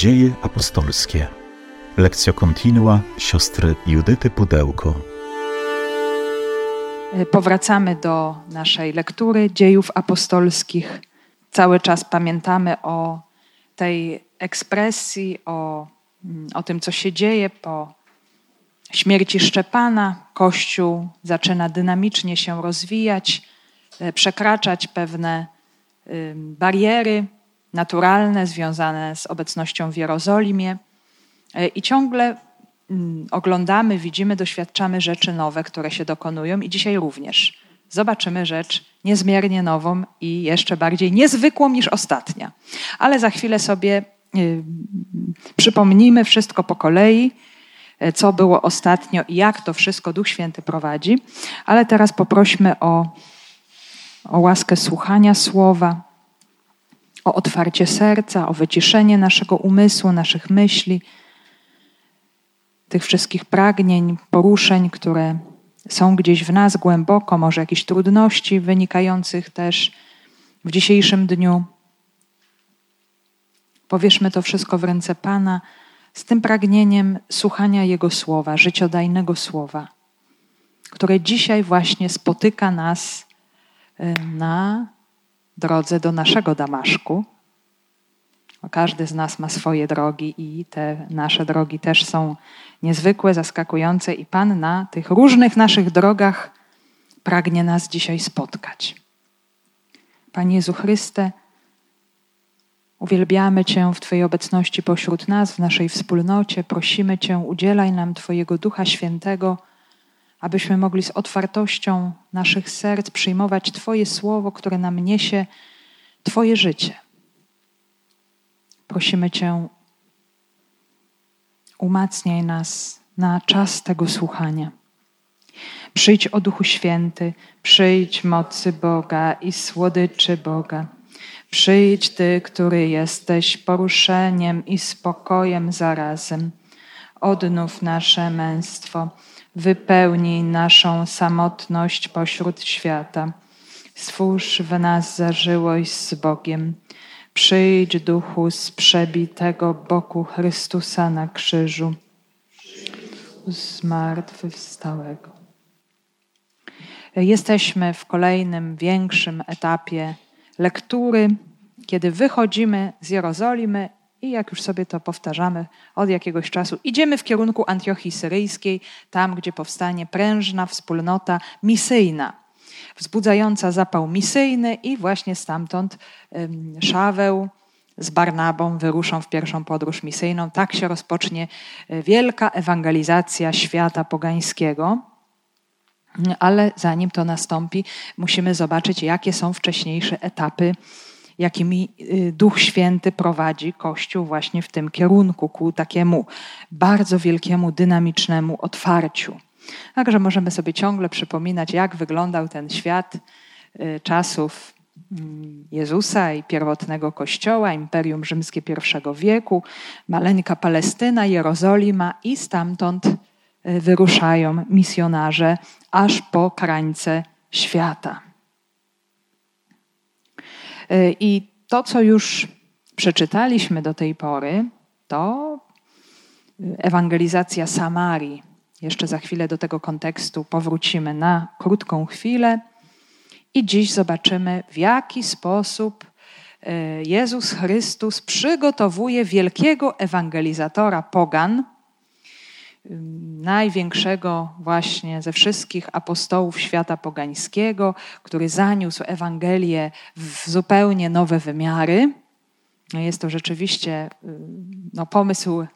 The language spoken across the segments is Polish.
Dzieje apostolskie. Lekcja kontinua siostry Judyty Pudełko. Powracamy do naszej lektury dziejów apostolskich. Cały czas pamiętamy o tej ekspresji, o, o tym, co się dzieje po śmierci Szczepana. Kościół zaczyna dynamicznie się rozwijać, przekraczać pewne bariery naturalne związane z obecnością w Jerozolimie. E, I ciągle mm, oglądamy, widzimy, doświadczamy rzeczy nowe, które się dokonują, i dzisiaj również zobaczymy rzecz niezmiernie nową i jeszcze bardziej niezwykłą niż ostatnia. Ale za chwilę sobie y, przypomnimy wszystko po kolei, e, co było ostatnio i jak to wszystko Duch Święty prowadzi. Ale teraz poprośmy o, o łaskę słuchania słowa o otwarcie serca, o wyciszenie naszego umysłu, naszych myśli, tych wszystkich pragnień, poruszeń, które są gdzieś w nas głęboko, może jakichś trudności wynikających też w dzisiejszym dniu. Powierzmy to wszystko w ręce Pana z tym pragnieniem słuchania Jego słowa, życiodajnego słowa, które dzisiaj właśnie spotyka nas y, na drodze do naszego Damaszku. Każdy z nas ma swoje drogi i te nasze drogi też są niezwykłe, zaskakujące, i Pan na tych różnych naszych drogach pragnie nas dzisiaj spotkać. Panie Jezu Chryste, uwielbiamy Cię w Twojej obecności pośród nas, w naszej wspólnocie. Prosimy Cię, udzielaj nam Twojego Ducha Świętego abyśmy mogli z otwartością naszych serc przyjmować Twoje słowo, które nam niesie Twoje życie. Prosimy Cię, umacniaj nas na czas tego słuchania. Przyjdź o Duchu Święty, przyjdź mocy Boga i słodyczy Boga. Przyjdź Ty, który jesteś poruszeniem i spokojem zarazem. Odnów nasze męstwo wypełnij naszą samotność pośród świata. Stwórz w nas zażyłość z Bogiem. Przyjdź duchu z przebitego boku Chrystusa na krzyżu, zmartwychwstałego. Jesteśmy w kolejnym, większym etapie lektury, kiedy wychodzimy z Jerozolimy i jak już sobie to powtarzamy od jakiegoś czasu, idziemy w kierunku Antiochii Syryjskiej, tam gdzie powstanie prężna wspólnota misyjna, wzbudzająca zapał misyjny i właśnie stamtąd Szaweł z Barnabą wyruszą w pierwszą podróż misyjną. Tak się rozpocznie e, wielka ewangelizacja świata pogańskiego. Ale zanim to nastąpi, musimy zobaczyć, jakie są wcześniejsze etapy jakimi y, Duch Święty prowadzi Kościół właśnie w tym kierunku, ku takiemu bardzo wielkiemu, dynamicznemu otwarciu. Także możemy sobie ciągle przypominać, jak wyglądał ten świat y, czasów mm, Jezusa i pierwotnego Kościoła, Imperium Rzymskie I wieku, maleńka Palestyna, Jerozolima i stamtąd y, wyruszają misjonarze aż po krańce świata. Y, I to, co już przeczytaliśmy do tej pory, to ewangelizacja Samarii. Jeszcze za chwilę do tego kontekstu powrócimy na krótką chwilę. I dziś zobaczymy, w jaki sposób y, Jezus Chrystus przygotowuje wielkiego ewangelizatora pogan, największego właśnie ze wszystkich apostołów świata pogańskiego, który zaniósł Ewangelię w zupełnie nowe wymiary. No, jest to rzeczywiście no, pomysł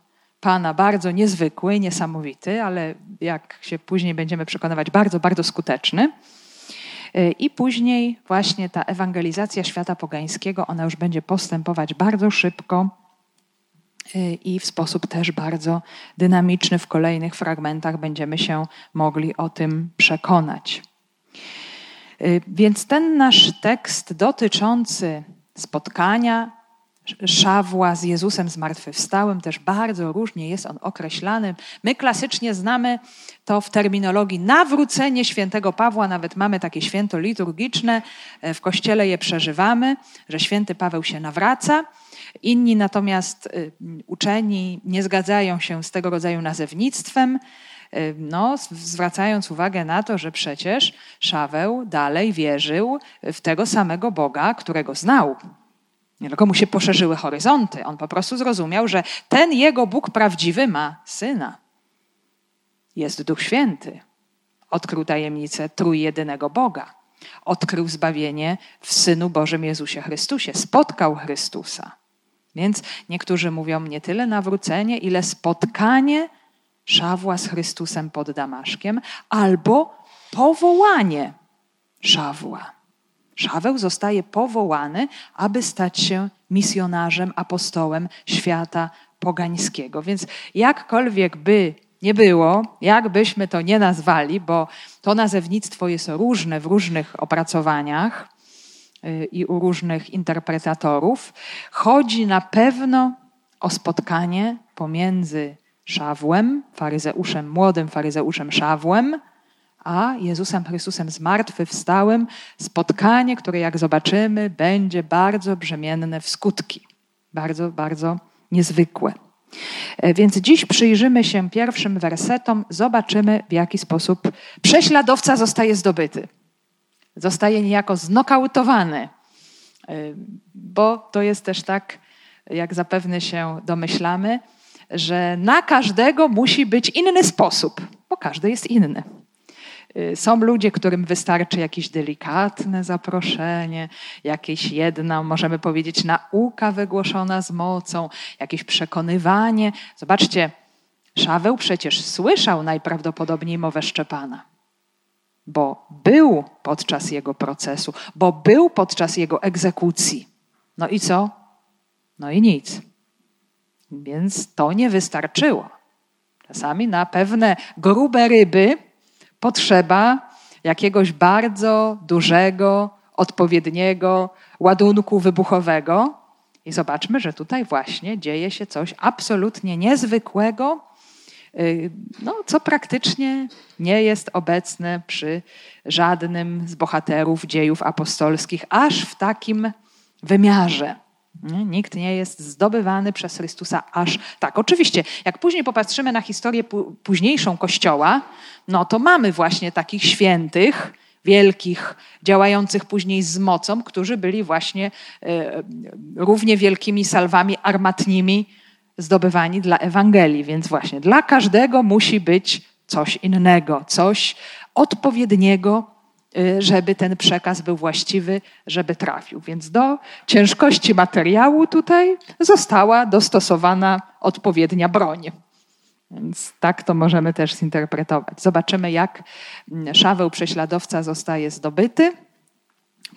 Pana bardzo niezwykły, niesamowity, ale jak się później będziemy przekonywać, bardzo, bardzo skuteczny. I później właśnie ta ewangelizacja świata pogańskiego, ona już będzie postępować bardzo szybko Y, i w sposób też bardzo dynamiczny w kolejnych fragmentach będziemy się mogli o tym przekonać. Y, więc ten nasz tekst dotyczący spotkania Szawła z Jezusem zmartwychwstałym też bardzo różnie jest on określany. My klasycznie znamy to w terminologii nawrócenie świętego Pawła, nawet mamy takie święto liturgiczne, e, w kościele je przeżywamy, że święty Paweł się nawraca. Inni natomiast y, uczeni nie zgadzają się z tego rodzaju nazewnictwem, y, no, zwracając uwagę na to, że przecież Szaweł dalej wierzył w tego samego Boga, którego znał. Nie tylko mu się poszerzyły horyzonty. On po prostu zrozumiał, że ten jego Bóg prawdziwy ma syna. Jest Duch Święty. Odkrył tajemnicę trójjedynego Boga. Odkrył zbawienie w Synu Bożym Jezusie Chrystusie. Spotkał Chrystusa. Więc niektórzy mówią nie tyle nawrócenie, ile spotkanie Szawła z Chrystusem pod Damaszkiem, albo powołanie Szawła. Szaweł zostaje powołany, aby stać się misjonarzem, apostołem świata pogańskiego. Więc jakkolwiek by nie było, jakbyśmy to nie nazwali, bo to nazewnictwo jest różne w różnych opracowaniach i u różnych interpretatorów, chodzi na pewno o spotkanie pomiędzy Szawłem, faryzeuszem, młodym faryzeuszem Szawłem, a Jezusem Chrystusem zmartwychwstałym, spotkanie, które jak zobaczymy, będzie bardzo brzemienne w skutki. Bardzo, bardzo niezwykłe. E, więc dziś przyjrzymy się pierwszym wersetom, zobaczymy w jaki sposób prześladowca zostaje zdobyty. Zostaje niejako znokautowany, e, bo to jest też tak, jak zapewne się domyślamy, że na każdego musi być inny sposób, bo każdy jest inny. Y, są ludzie, którym wystarczy jakieś delikatne zaproszenie, jakieś jedna, możemy powiedzieć, nauka wygłoszona z mocą, jakieś przekonywanie. Zobaczcie, Szaweł przecież słyszał najprawdopodobniej mowę Szczepana, bo był podczas jego procesu, bo był podczas jego egzekucji. No i co? No i nic. Więc to nie wystarczyło. Czasami na pewne grube ryby potrzeba jakiegoś bardzo dużego, odpowiedniego ładunku wybuchowego. I zobaczmy, że tutaj właśnie dzieje się coś absolutnie niezwykłego, no, co praktycznie nie jest obecne przy żadnym z bohaterów dziejów apostolskich, aż w takim wymiarze. Nikt nie jest zdobywany przez Chrystusa aż tak. Oczywiście, jak później popatrzymy na historię późniejszą Kościoła, no to mamy właśnie takich świętych, wielkich, działających później z mocą, którzy byli właśnie e, równie wielkimi salwami armatnimi zdobywani dla Ewangelii. Więc właśnie dla każdego musi być coś innego, coś odpowiedniego Y, żeby ten przekaz był właściwy, żeby trafił. Więc do ciężkości materiału tutaj została dostosowana odpowiednia broń. Więc tak to możemy też zinterpretować. Zobaczymy, jak mm, Szaweł prześladowca zostaje zdobyty.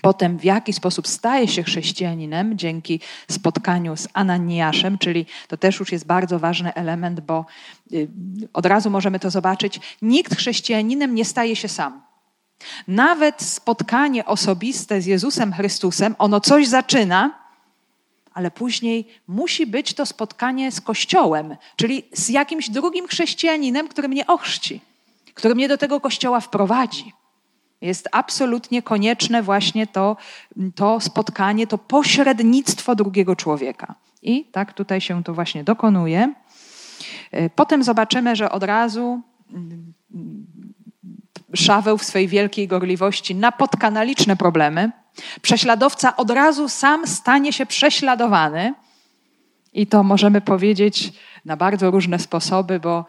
Potem w jaki sposób staje się chrześcijaninem dzięki spotkaniu z Ananiaszem, czyli to też już jest bardzo ważny element, bo y, od razu możemy to zobaczyć. Nikt chrześcijaninem nie staje się sam. Nawet spotkanie osobiste z Jezusem Chrystusem, ono coś zaczyna, ale później musi być to spotkanie z Kościołem, czyli z jakimś drugim chrześcijaninem, który mnie ochrzci, który mnie do tego Kościoła wprowadzi. Jest absolutnie konieczne właśnie to, to spotkanie, to pośrednictwo drugiego człowieka. I tak tutaj się to właśnie dokonuje. Potem zobaczymy, że od razu Szaweł w swojej wielkiej gorliwości napotka na liczne problemy. Prześladowca od razu sam stanie się prześladowany. I to możemy powiedzieć na bardzo różne sposoby, bo,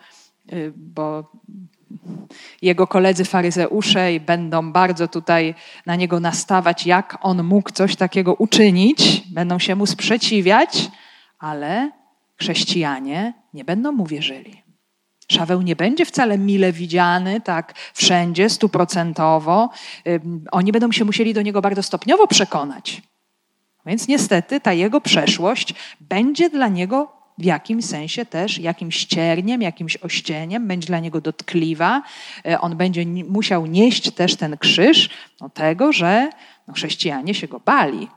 y, bo jego koledzy faryzeusze i będą bardzo tutaj na niego nastawać, jak on mógł coś takiego uczynić, będą się mu sprzeciwiać, ale chrześcijanie nie będą mu wierzyli. Szaweł nie będzie wcale mile widziany, tak wszędzie, stuprocentowo. Oni będą się musieli do niego bardzo stopniowo przekonać. Więc niestety ta jego przeszłość będzie dla niego w jakimś sensie też jakimś cierniem, jakimś ościeniem, będzie dla niego dotkliwa. E, on będzie musiał nieść też ten krzyż no tego, że no, chrześcijanie się go bali,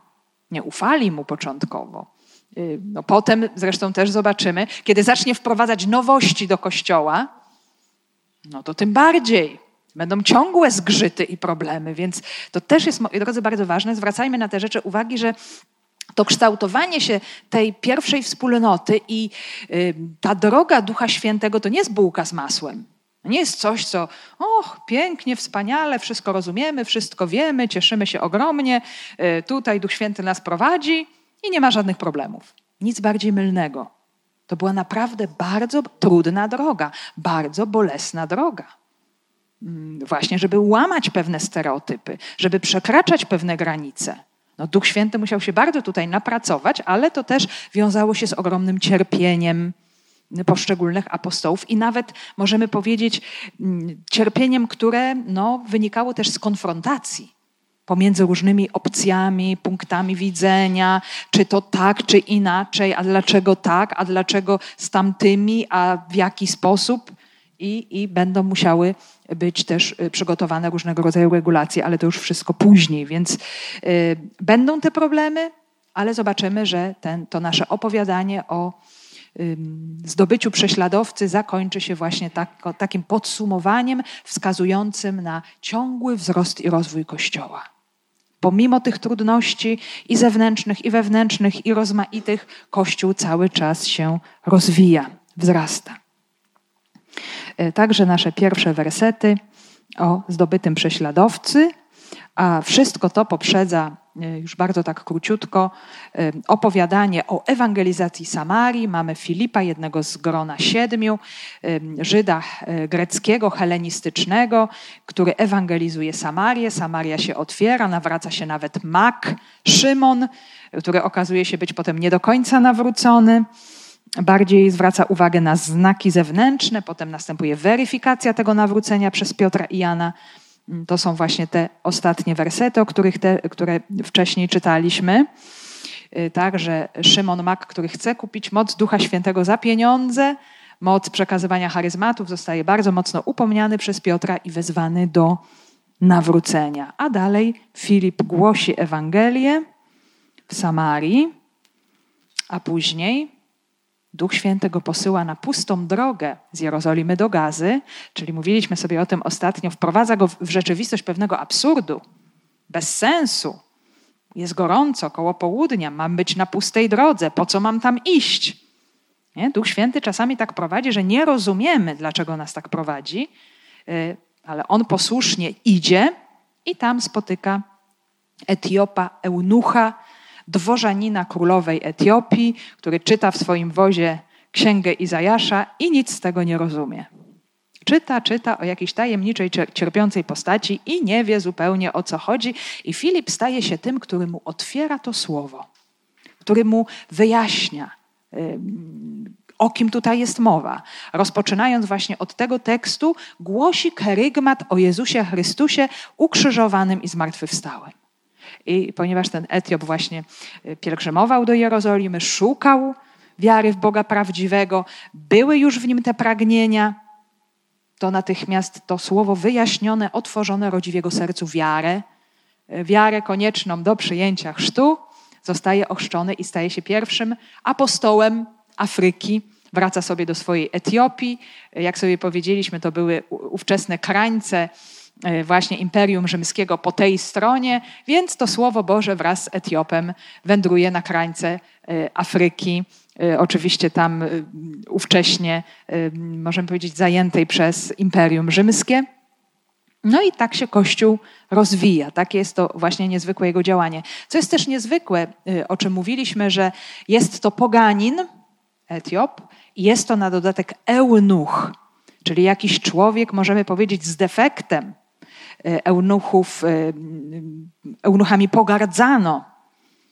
nie ufali mu początkowo. Y, no potem zresztą też zobaczymy, kiedy zacznie wprowadzać nowości do kościoła, no to tym bardziej będą ciągłe zgrzyty i problemy, więc to też jest, moi drodzy, bardzo ważne. Zwracajmy na te rzeczy uwagi, że to kształtowanie się tej pierwszej wspólnoty i ta droga Ducha Świętego to nie jest bułka z masłem. Nie jest coś, co, och, pięknie, wspaniale, wszystko rozumiemy, wszystko wiemy, cieszymy się ogromnie, y, tutaj Duch Święty nas prowadzi i nie ma żadnych problemów. Nic bardziej mylnego. To była naprawdę bardzo trudna droga, bardzo bolesna droga. Mm, właśnie, żeby łamać pewne stereotypy, żeby przekraczać pewne granice. No, Duch Święty musiał się bardzo tutaj napracować, ale to też wiązało się z ogromnym cierpieniem poszczególnych apostołów i nawet możemy powiedzieć mm, cierpieniem, które no, wynikało też z konfrontacji pomiędzy różnymi opcjami, punktami widzenia, czy to tak, czy inaczej, a dlaczego tak, a dlaczego z tamtymi, a w jaki sposób. I, i będą musiały być też y, przygotowane różnego rodzaju regulacje, ale to już wszystko później, więc y, będą te problemy, ale zobaczymy, że ten, to nasze opowiadanie o zdobyciu prześladowcy zakończy się właśnie tak, takim podsumowaniem wskazującym na ciągły wzrost i rozwój Kościoła. Pomimo tych trudności i zewnętrznych, i wewnętrznych, i rozmaitych, Kościół cały czas się rozwija, wzrasta. E, także nasze pierwsze wersety o zdobytym prześladowcy, a wszystko to poprzedza e, już bardzo tak króciutko e, opowiadanie o ewangelizacji Samarii. Mamy Filipa, jednego z grona siedmiu, Żyda greckiego, helenistycznego, który ewangelizuje Samarię. Samaria się otwiera, nawraca się nawet Mak, Szymon, który okazuje się być potem nie do końca nawrócony bardziej zwraca uwagę na znaki zewnętrzne, potem następuje weryfikacja tego nawrócenia przez Piotra i Jana. To są właśnie te ostatnie wersety, o których te, które wcześniej czytaliśmy. Y, także Szymon Mak, który chce kupić moc Ducha Świętego za pieniądze, moc przekazywania charyzmatów, zostaje bardzo mocno upomniany przez Piotra i wezwany do nawrócenia. A dalej Filip głosi Ewangelię w Samarii, a później Duch Święty go posyła na pustą drogę z Jerozolimy do Gazy, czyli mówiliśmy sobie o tym ostatnio, wprowadza go w rzeczywistość pewnego absurdu, bez sensu. Jest gorąco, koło południa, mam być na pustej drodze, po co mam tam iść? Nie? Duch Święty czasami tak prowadzi, że nie rozumiemy, dlaczego nas tak prowadzi, y, ale on posłusznie idzie i tam spotyka Etiopa, eunucha, dworzanina królowej Etiopii, który czyta w swoim wozie księgę Izajasza i nic z tego nie rozumie. Czyta, czyta o jakiejś tajemniczej, cierpiącej postaci i nie wie zupełnie o co chodzi. I Filip staje się tym, który mu otwiera to słowo, który mu wyjaśnia, o kim tutaj jest mowa. Rozpoczynając właśnie od tego tekstu, głosi kerygmat o Jezusie Chrystusie ukrzyżowanym i zmartwychwstałym. I ponieważ ten Etiop właśnie y, pielgrzymował do Jerozolimy, szukał wiary w Boga prawdziwego, były już w nim te pragnienia, to natychmiast to słowo wyjaśnione, otworzone rodzi w jego sercu wiarę, y, wiarę konieczną do przyjęcia chrztu, zostaje ochrzczony i staje się pierwszym apostołem Afryki. Wraca sobie do swojej Etiopii. Jak sobie powiedzieliśmy, to były ówczesne krańce właśnie Imperium Rzymskiego po tej stronie, więc to Słowo Boże wraz z Etiopem wędruje na krańce e, Afryki, e, oczywiście tam ówcześnie, możemy powiedzieć, zajętej przez Imperium Rzymskie. No i tak się Kościół rozwija. Takie jest to właśnie niezwykłe jego działanie. Co jest też niezwykłe, o czym mówiliśmy, że jest to poganin, Etiop, i jest to na dodatek eunuch, czyli jakiś człowiek, możemy powiedzieć, z defektem, E, eunuchów, e, eunuchami pogardzano.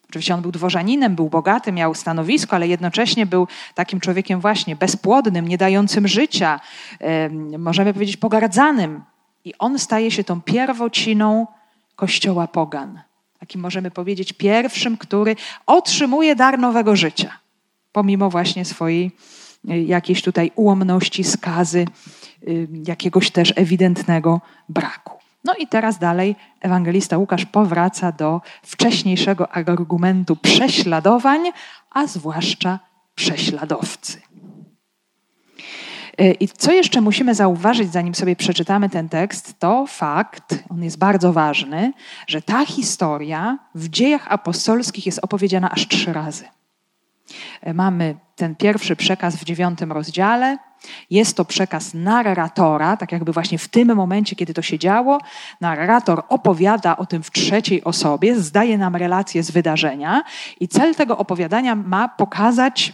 Oczywiście on był dworzaninem, był bogaty, miał stanowisko, ale jednocześnie był takim człowiekiem właśnie bezpłodnym, nie dającym życia, e, możemy powiedzieć pogardzanym. I on staje się tą pierwociną kościoła pogan. Takim możemy powiedzieć pierwszym, który otrzymuje dar nowego życia, pomimo właśnie swojej jakiejś tutaj ułomności, skazy, jakiegoś też ewidentnego braku. No i teraz dalej ewangelista Łukasz powraca do wcześniejszego argumentu prześladowań, a zwłaszcza prześladowcy. E, I co jeszcze musimy zauważyć, zanim sobie przeczytamy ten tekst, to fakt, on jest bardzo ważny, że ta historia w dziejach apostolskich jest opowiedziana aż trzy razy. E, mamy ten pierwszy przekaz w dziewiątym rozdziale. Jest to przekaz narratora, tak jakby właśnie w tym momencie, kiedy to się działo, narrator opowiada o tym w trzeciej osobie, zdaje nam relację z wydarzenia i cel tego opowiadania ma pokazać,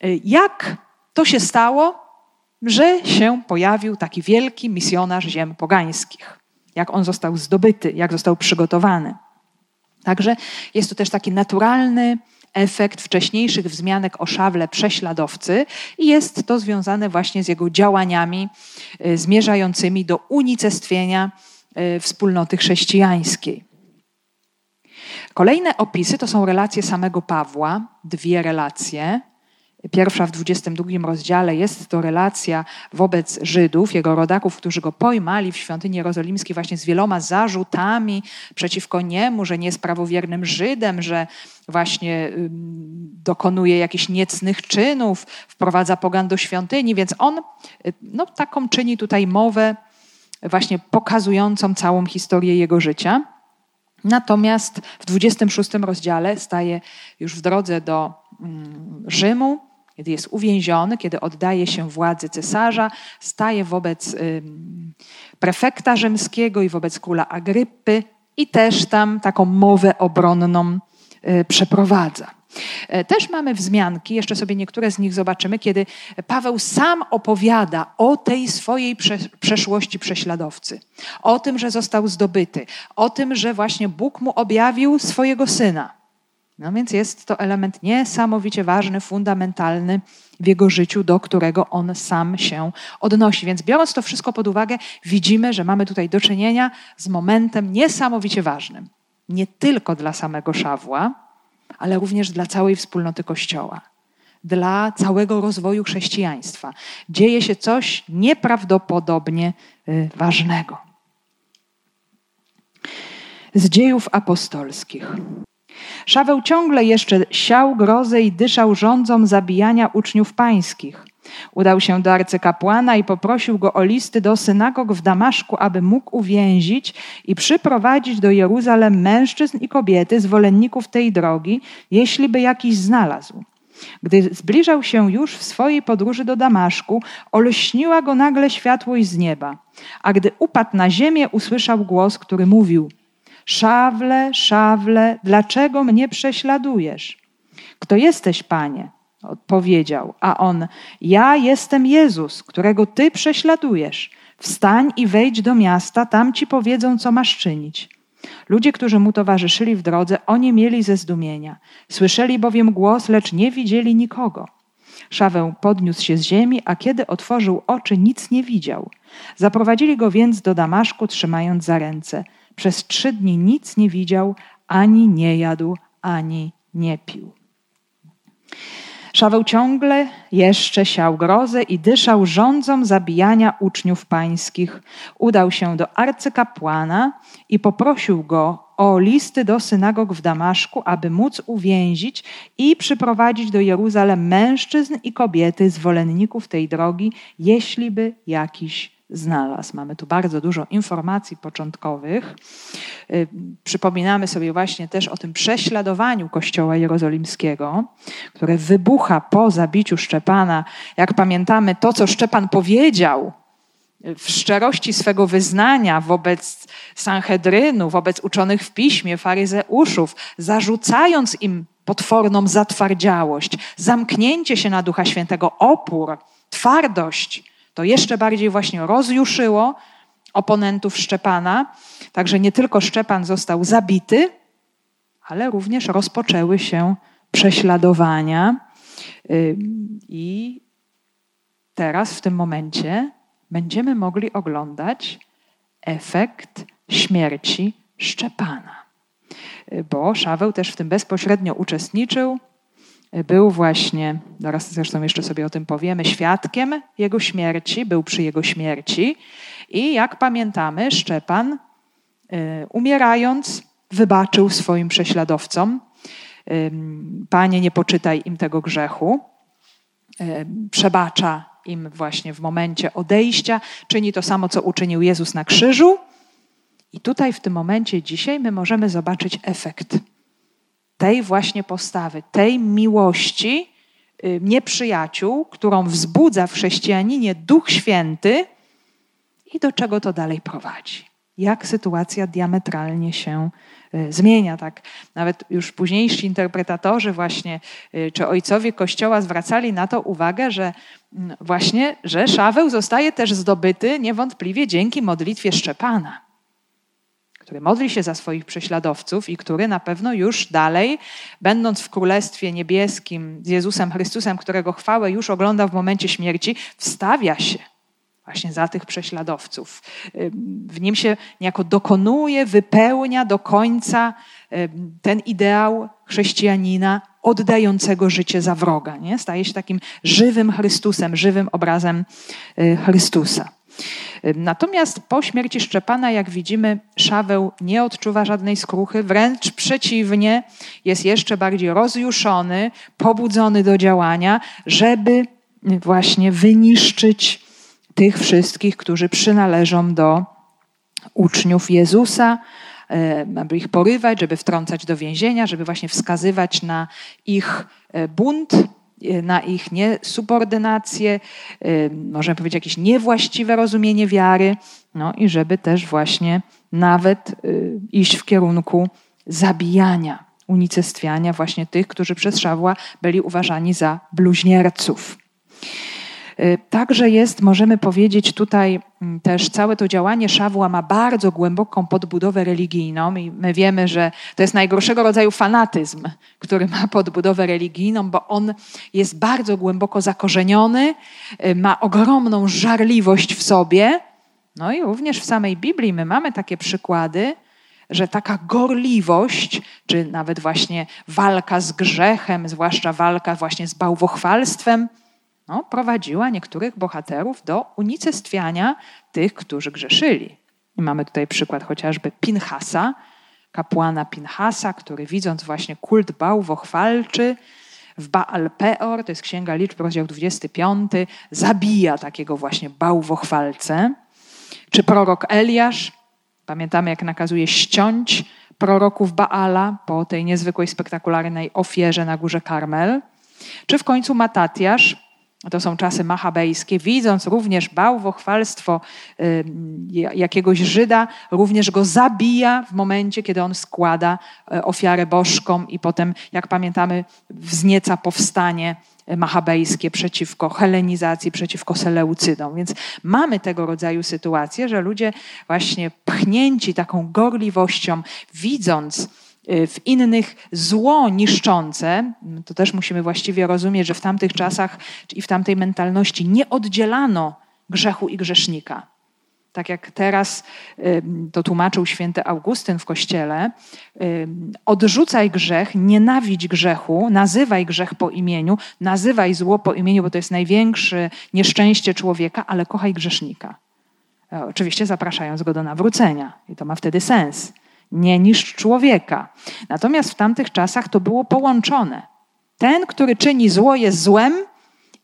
e, jak to się stało, że się pojawił taki wielki misjonarz ziem pogańskich. Jak on został zdobyty, jak został przygotowany. Także jest to też taki naturalny efekt wcześniejszych wzmianek o szawle prześladowcy i jest to związane właśnie z jego działaniami y, zmierzającymi do unicestwienia y, wspólnoty chrześcijańskiej. Kolejne opisy to są relacje samego Pawła, dwie relacje. Pierwsza w 22 rozdziale jest to relacja wobec Żydów, jego rodaków, którzy go pojmali w świątyni jerozolimskiej właśnie z wieloma zarzutami przeciwko niemu, że nie jest prawowiernym Żydem, że właśnie dokonuje jakichś niecnych czynów, wprowadza pogan do świątyni, więc on y, no, taką czyni tutaj mowę właśnie pokazującą całą historię jego życia. Natomiast w 26 rozdziale staje już w drodze do Rzymu, kiedy jest uwięziony, kiedy oddaje się władzy cesarza, staje wobec prefekta rzymskiego i wobec króla Agrypy i też tam taką mowę obronną y, przeprowadza. E, też mamy wzmianki, jeszcze sobie niektóre z nich zobaczymy, kiedy Paweł sam opowiada o tej swojej przeszłości prześladowcy, o tym, że został zdobyty, o tym, że właśnie Bóg mu objawił swojego syna. No więc jest to element niesamowicie ważny, fundamentalny w jego życiu, do którego on sam się odnosi. Więc biorąc to wszystko pod uwagę, widzimy, że mamy tutaj do czynienia z momentem niesamowicie ważnym. Nie tylko dla samego Szawła, ale również dla całej wspólnoty Kościoła, dla całego rozwoju chrześcijaństwa. Dzieje się coś nieprawdopodobnie y, ważnego. Z dziejów apostolskich. Szaweł ciągle jeszcze siał grozę i dyszał rządzą zabijania uczniów pańskich. Udał się do arcykapłana i poprosił go o listy do synagog w Damaszku, aby mógł uwięzić i przyprowadzić do Jeruzalem mężczyzn i kobiety, zwolenników tej drogi, jeśli by jakiś znalazł. Gdy zbliżał się już w swojej podróży do Damaszku, olśniła go nagle światłość z nieba. A gdy upadł na ziemię, usłyszał głos, który mówił – Szawle, szawle, dlaczego mnie prześladujesz? Kto jesteś, panie? Odpowiedział, a on: Ja jestem Jezus, którego ty prześladujesz. Wstań i wejdź do miasta, tam ci powiedzą, co masz czynić. Ludzie, którzy mu towarzyszyli w drodze, oni mieli ze zdumienia. Słyszeli bowiem głos, lecz nie widzieli nikogo. Szaweł podniósł się z ziemi, a kiedy otworzył oczy, nic nie widział. Zaprowadzili go więc do Damaszku, trzymając za ręce. Przez trzy dni nic nie widział, ani nie jadł, ani nie pił. Szaweł ciągle jeszcze siał grozę i dyszał rządzą zabijania uczniów pańskich. Udał się do arcykapłana i poprosił go o listy do synagog w Damaszku, aby móc uwięzić i przyprowadzić do Jeruzalem mężczyzn i kobiety, zwolenników tej drogi, jeśli by jakiś znalazł. Mamy tu bardzo dużo informacji początkowych. Y, przypominamy sobie właśnie też o tym prześladowaniu Kościoła Jerozolimskiego, które wybucha po zabiciu Szczepana. Jak pamiętamy, to, co Szczepan powiedział w szczerości swego wyznania wobec Sanhedrynu, wobec uczonych w piśmie, faryzeuszów, zarzucając im potworną zatwardziałość, zamknięcie się na Ducha Świętego, opór, twardość, to jeszcze bardziej właśnie rozjuszyło oponentów Szczepana. Także nie tylko Szczepan został zabity, ale również rozpoczęły się prześladowania. I teraz, w tym momencie, będziemy mogli oglądać efekt śmierci Szczepana. Bo Szaweł też w tym bezpośrednio uczestniczył był właśnie, zaraz zresztą jeszcze sobie o tym powiemy, świadkiem jego śmierci, był przy jego śmierci i jak pamiętamy, Szczepan y, umierając wybaczył swoim prześladowcom. Panie, nie poczytaj im tego grzechu. Przebacza im właśnie w momencie odejścia, czyni to samo, co uczynił Jezus na krzyżu. I tutaj w tym momencie dzisiaj my możemy zobaczyć efekt tej właśnie postawy, tej miłości y, nieprzyjaciół, którą wzbudza w chrześcijaninie Duch Święty i do czego to dalej prowadzi. Jak sytuacja diametralnie się y, zmienia. Tak, nawet już późniejsi interpretatorzy właśnie, y, czy ojcowie Kościoła zwracali na to uwagę, że mm, właśnie, że Szaweł zostaje też zdobyty niewątpliwie dzięki modlitwie Szczepana który modli się za swoich prześladowców i który na pewno już dalej, będąc w Królestwie Niebieskim z Jezusem Chrystusem, którego chwałę już ogląda w momencie śmierci, wstawia się właśnie za tych prześladowców. W nim się niejako dokonuje, wypełnia do końca ten ideał chrześcijanina oddającego życie za wroga. Nie? Staje się takim żywym Chrystusem, żywym obrazem y, Chrystusa. Natomiast po śmierci Szczepana, jak widzimy, Szaweł nie odczuwa żadnej skruchy, wręcz przeciwnie, jest jeszcze bardziej rozjuszony, pobudzony do działania, żeby właśnie wyniszczyć tych wszystkich, którzy przynależą do uczniów Jezusa, aby ich porywać, żeby wtrącać do więzienia, żeby właśnie wskazywać na ich e, bunt, E, na ich niesubordynację, e, możemy powiedzieć jakieś niewłaściwe rozumienie wiary, no i żeby też właśnie nawet e, iść w kierunku zabijania, unicestwiania właśnie tych, którzy przez Szawła byli uważani za bluźnierców. Y, także jest, możemy powiedzieć, tutaj mm, też całe to działanie Szawła ma bardzo głęboką podbudowę religijną i my wiemy, że to jest najgorszego rodzaju fanatyzm, który ma podbudowę religijną, bo on jest bardzo głęboko zakorzeniony, y, ma ogromną żarliwość w sobie. No i również w samej Biblii my mamy takie przykłady, że taka gorliwość, czy nawet właśnie walka z grzechem, zwłaszcza walka właśnie z bałwochwalstwem, no, prowadziła niektórych bohaterów do unicestwiania tych, którzy grzeszyli. I mamy tutaj przykład chociażby Pinhasa, kapłana Pinhasa, który widząc właśnie kult bałwochwalczy w Baal Peor, to jest Księga Liczb, rozdział 25, zabija takiego właśnie bałwochwalcę. Czy prorok Eliasz, pamiętamy jak nakazuje ściąć proroków Baala po tej niezwykłej, spektakularnej ofierze na górze Karmel. Czy w końcu Matatiasz, to są czasy machabejskie, widząc również bałwochwalstwo jakiegoś Żyda, również go zabija w momencie, kiedy on składa e, ofiarę bożkom i potem, jak pamiętamy, wznieca powstanie e, machabejskie przeciwko helenizacji, przeciwko Seleucydom. Więc mamy tego rodzaju sytuacje, że ludzie właśnie pchnięci taką gorliwością, widząc, Y, w innych zło niszczące, to też musimy właściwie rozumieć, że w tamtych czasach i w tamtej mentalności nie oddzielano grzechu i grzesznika. Tak jak teraz y, to tłumaczył święty Augustyn w kościele, y, odrzucaj grzech, nienawidź grzechu, nazywaj grzech po imieniu, nazywaj zło po imieniu, bo to jest największe nieszczęście człowieka, ale kochaj grzesznika. E, oczywiście zapraszając go do nawrócenia i to ma wtedy sens nie niż człowieka. Natomiast w tamtych czasach to było połączone. Ten, który czyni zło, jest złem,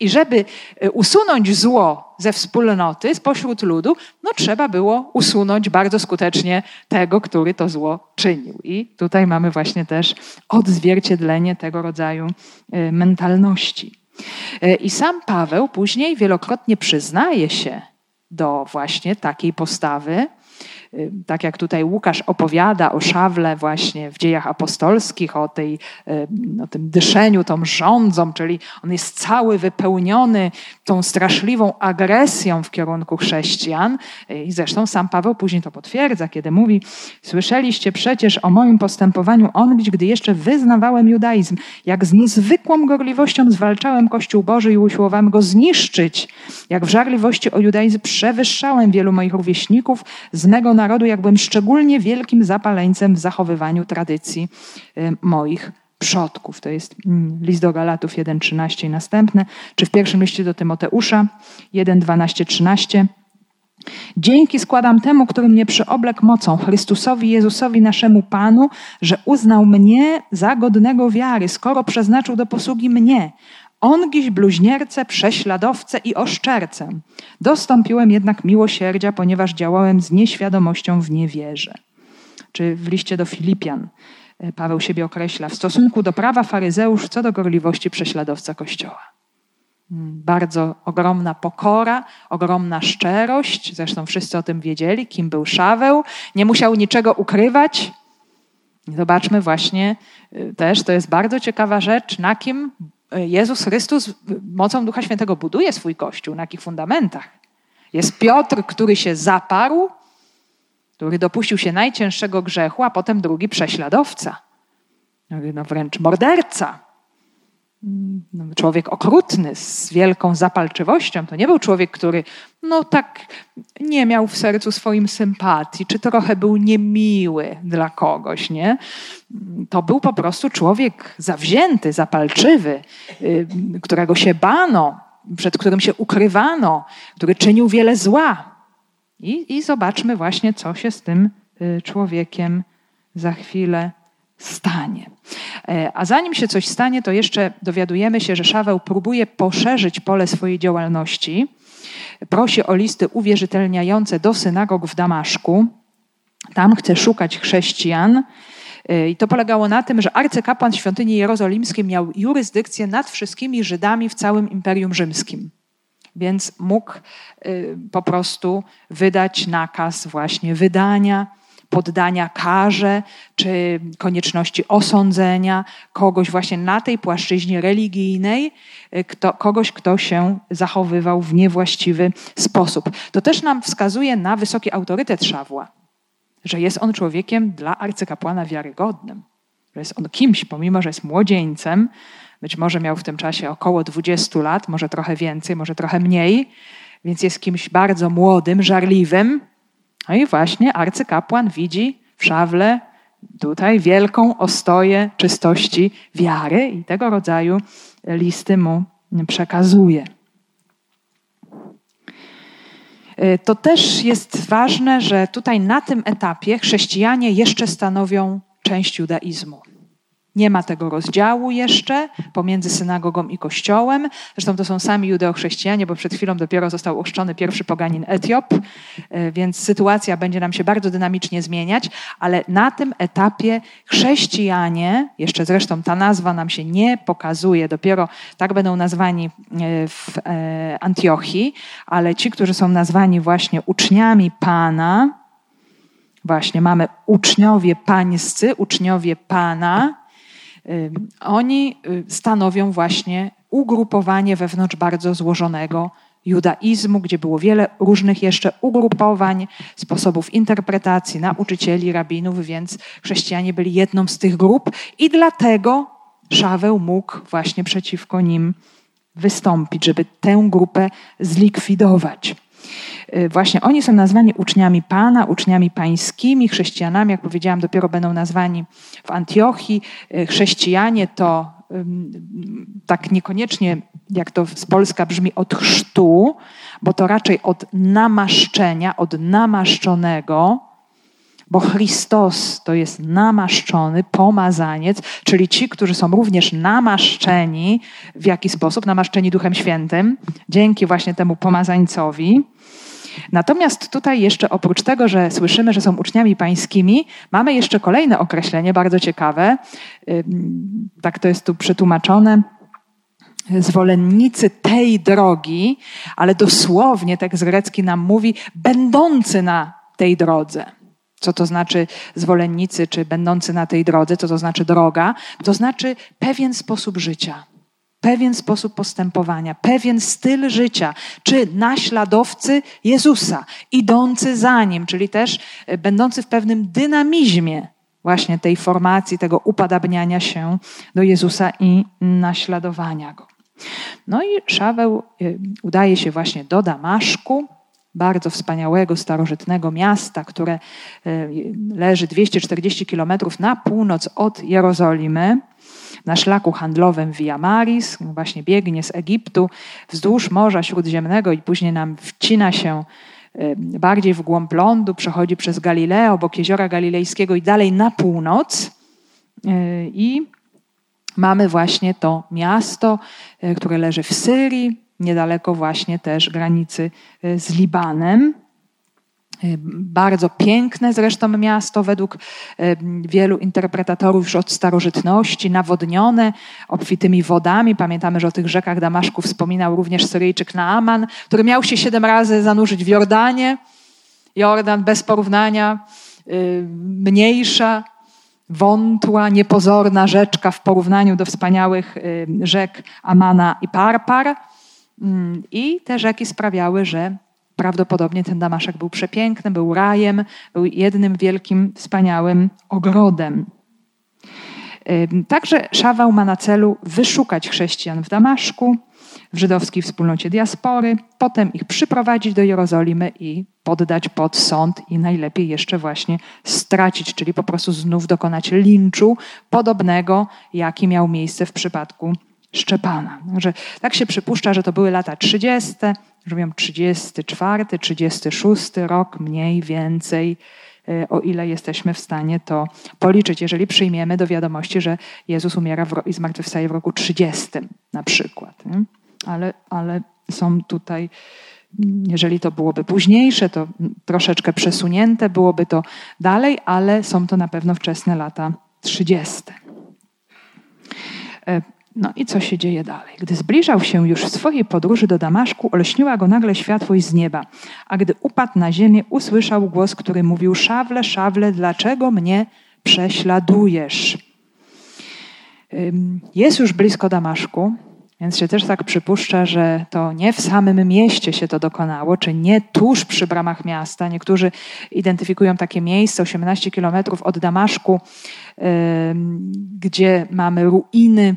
i żeby e, usunąć zło ze wspólnoty, spośród ludu, no trzeba było usunąć bardzo skutecznie tego, który to zło czynił. I tutaj mamy właśnie też odzwierciedlenie tego rodzaju e, mentalności. E, I sam Paweł później wielokrotnie przyznaje się do właśnie takiej postawy, Y, tak jak tutaj Łukasz opowiada o szawle właśnie w dziejach apostolskich, o, tej, y, o tym dyszeniu, tą rządzą, czyli on jest cały wypełniony tą straszliwą agresją w kierunku chrześcijan. Y, I zresztą sam Paweł później to potwierdza, kiedy mówi: Słyszeliście przecież o moim postępowaniu onglić, gdy jeszcze wyznawałem judaizm, jak z niezwykłą gorliwością zwalczałem Kościół Boży i usiłowałem go zniszczyć, jak w żarliwości o judaizm przewyższałem wielu moich rówieśników z mego narodu, jakbym szczególnie wielkim zapaleńcem w zachowywaniu tradycji y, moich przodków. To jest mm, list do Galatów 1:13 i następne, czy w pierwszym liście do Tymoteusza 1:12-13. Dzięki składam temu, który mnie przyoblekł mocą, Chrystusowi Jezusowi naszemu Panu, że uznał mnie za godnego wiary, skoro przeznaczył do posługi mnie. On giś bluźniercę, prześladowcę i oszczercę. Dostąpiłem jednak miłosierdzia, ponieważ działałem z nieświadomością w niewierze. Czy w liście do Filipian e, Paweł siebie określa w stosunku do prawa faryzeusz co do gorliwości prześladowca Kościoła. Mm, bardzo ogromna pokora, ogromna szczerość. Zresztą wszyscy o tym wiedzieli, kim był Szaweł. Nie musiał niczego ukrywać. Zobaczmy właśnie y, też, to jest bardzo ciekawa rzecz, na kim Jezus Chrystus mocą Ducha Świętego buduje swój Kościół, na jakich fundamentach. Jest Piotr, który się zaparł, który dopuścił się najcięższego grzechu, a potem drugi prześladowca, no wręcz morderca. No, człowiek okrutny, z wielką zapalczywością. To nie był człowiek, który no tak nie miał w sercu swoim sympatii, czy trochę był niemiły dla kogoś, nie? To był po prostu człowiek zawzięty, zapalczywy, y, którego się bano, przed którym się ukrywano, który czynił wiele zła. I, i zobaczmy właśnie, co się z tym y, człowiekiem za chwilę stanie. E, a zanim się coś stanie, to jeszcze dowiadujemy się, że Szaweł próbuje poszerzyć pole swojej działalności. Prosi o listy uwierzytelniające do synagog w Damaszku. Tam chce szukać chrześcijan. E, I to polegało na tym, że arcykapłan świątyni jerozolimskiej miał jurysdykcję nad wszystkimi Żydami w całym Imperium Rzymskim. Więc mógł e, po prostu wydać nakaz właśnie wydania poddania karze, czy konieczności osądzenia kogoś właśnie na tej płaszczyźnie religijnej, y, kto, kogoś, kto się zachowywał w niewłaściwy sposób. To też nam wskazuje na wysoki autorytet Szawła, że jest on człowiekiem dla arcykapłana wiarygodnym, że jest on kimś, pomimo że jest młodzieńcem, być może miał w tym czasie około 20 lat, może trochę więcej, może trochę mniej, więc jest kimś bardzo młodym, żarliwym, no i właśnie arcykapłan widzi w szawle tutaj wielką ostoję czystości wiary i tego rodzaju listy mu przekazuje. Y, to też jest ważne, że tutaj na tym etapie chrześcijanie jeszcze stanowią część judaizmu. Nie ma tego rozdziału jeszcze pomiędzy synagogą i kościołem. Zresztą to są sami judeochrześcijanie, bo przed chwilą dopiero został ochrzczony pierwszy poganin Etiop, e, więc sytuacja będzie nam się bardzo dynamicznie zmieniać, ale na tym etapie chrześcijanie, jeszcze zresztą ta nazwa nam się nie pokazuje, dopiero tak będą nazwani e, w e, Antiochii, ale ci, którzy są nazwani właśnie uczniami Pana, właśnie mamy uczniowie pańscy, uczniowie Pana, oni y, stanowią właśnie ugrupowanie wewnątrz bardzo złożonego judaizmu, gdzie było wiele różnych jeszcze ugrupowań, sposobów interpretacji, nauczycieli, rabinów, więc chrześcijanie byli jedną z tych grup i dlatego Szaweł mógł właśnie przeciwko nim wystąpić, żeby tę grupę zlikwidować. Y, właśnie oni są nazwani uczniami Pana, uczniami pańskimi, chrześcijanami, jak powiedziałam, dopiero będą nazwani w Antiochii. Y, chrześcijanie to tak niekoniecznie, jak to z Polska brzmi, od chrztu, bo to raczej od namaszczenia, od namaszczonego, bo Chrystus to jest namaszczony, pomazaniec, czyli ci, którzy są również namaszczeni w jaki sposób? Namaszczeni Duchem Świętym, dzięki właśnie temu pomazańcowi. Natomiast tutaj jeszcze oprócz tego, że słyszymy, że są uczniami pańskimi, mamy jeszcze kolejne określenie, bardzo ciekawe. Tak to jest tu przetłumaczone zwolennicy tej drogi, ale dosłownie tekst grecki nam mówi będący na tej drodze. Co to znaczy zwolennicy, czy będący na tej drodze, co to znaczy droga? To znaczy pewien sposób życia pewien sposób postępowania, pewien styl życia, czy naśladowcy Jezusa, idący za nim, czyli też e, będący w pewnym dynamizmie właśnie tej formacji, tego upadabniania się do Jezusa i naśladowania go. No i Szaweł e, udaje się właśnie do Damaszku, bardzo wspaniałego, starożytnego miasta, które e, leży 240 kilometrów na północ od Jerozolimy na szlaku handlowym Via Maris, właśnie biegnie z Egiptu wzdłuż Morza Śródziemnego i później nam wcina się bardziej w głąb lądu, przechodzi przez Galileę, obok jeziora galilejskiego i dalej na północ. I mamy właśnie to miasto, które leży w Syrii, niedaleko właśnie też granicy z Libanem. Y, bardzo piękne zresztą miasto, według y, wielu interpretatorów już od starożytności, nawodnione obfitymi wodami. Pamiętamy, że o tych rzekach Damaszku wspominał również Syryjczyk Naaman, który miał się siedem razy zanurzyć w Jordanie. Jordan bez porównania y, mniejsza, wątła, niepozorna rzeczka w porównaniu do wspaniałych rzek Amana i Parpar. Mm, I te rzeki sprawiały, że Prawdopodobnie ten Damaszek był przepiękny, był rajem, był jednym wielkim, wspaniałym ogrodem. Także Szawał ma na celu wyszukać chrześcijan w Damaszku, w żydowskiej wspólnocie diaspory, potem ich przyprowadzić do Jerozolimy i poddać pod sąd i najlepiej jeszcze właśnie stracić, czyli po prostu znów dokonać linczu podobnego, jaki miał miejsce w przypadku Szczepana. Także tak się przypuszcza, że to były lata 30., że mówią 34, 36 rok mniej więcej, e, o ile jesteśmy w stanie to policzyć, jeżeli przyjmiemy do wiadomości, że Jezus umiera w, i zmartwychwstaje w roku 30 na przykład. Ale, ale są tutaj, jeżeli to byłoby późniejsze, to troszeczkę przesunięte, byłoby to dalej, ale są to na pewno wczesne lata 30. No i co się dzieje dalej? Gdy zbliżał się już w swojej podróży do Damaszku, olśniła go nagle światłość z nieba, a gdy upadł na ziemię, usłyszał głos, który mówił: Szawle, szawle, dlaczego mnie prześladujesz? Jest już blisko Damaszku, więc się też tak przypuszcza, że to nie w samym mieście się to dokonało, czy nie tuż przy bramach miasta. Niektórzy identyfikują takie miejsce, 18 kilometrów od Damaszku, gdzie mamy ruiny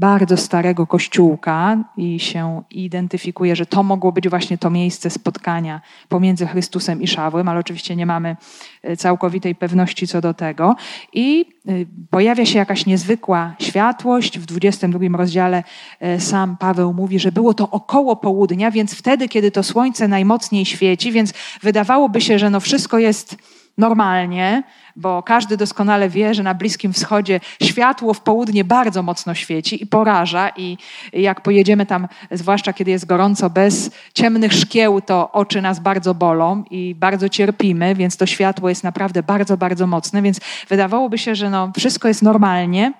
bardzo starego kościółka i się identyfikuje, że to mogło być właśnie to miejsce spotkania pomiędzy Chrystusem i Szawłem, ale oczywiście nie mamy e, całkowitej pewności co do tego. I e, pojawia się jakaś niezwykła światłość. W 22 rozdziale e, sam Paweł mówi, że było to około południa, więc wtedy, kiedy to słońce najmocniej świeci, więc wydawałoby się, że no wszystko jest normalnie, bo każdy doskonale wie, że na Bliskim Wschodzie światło w południe bardzo mocno świeci i poraża i jak pojedziemy tam, zwłaszcza kiedy jest gorąco, bez ciemnych szkieł, to oczy nas bardzo bolą i bardzo cierpimy, więc to światło jest naprawdę bardzo, bardzo mocne, więc wydawałoby się, że no, wszystko jest normalnie,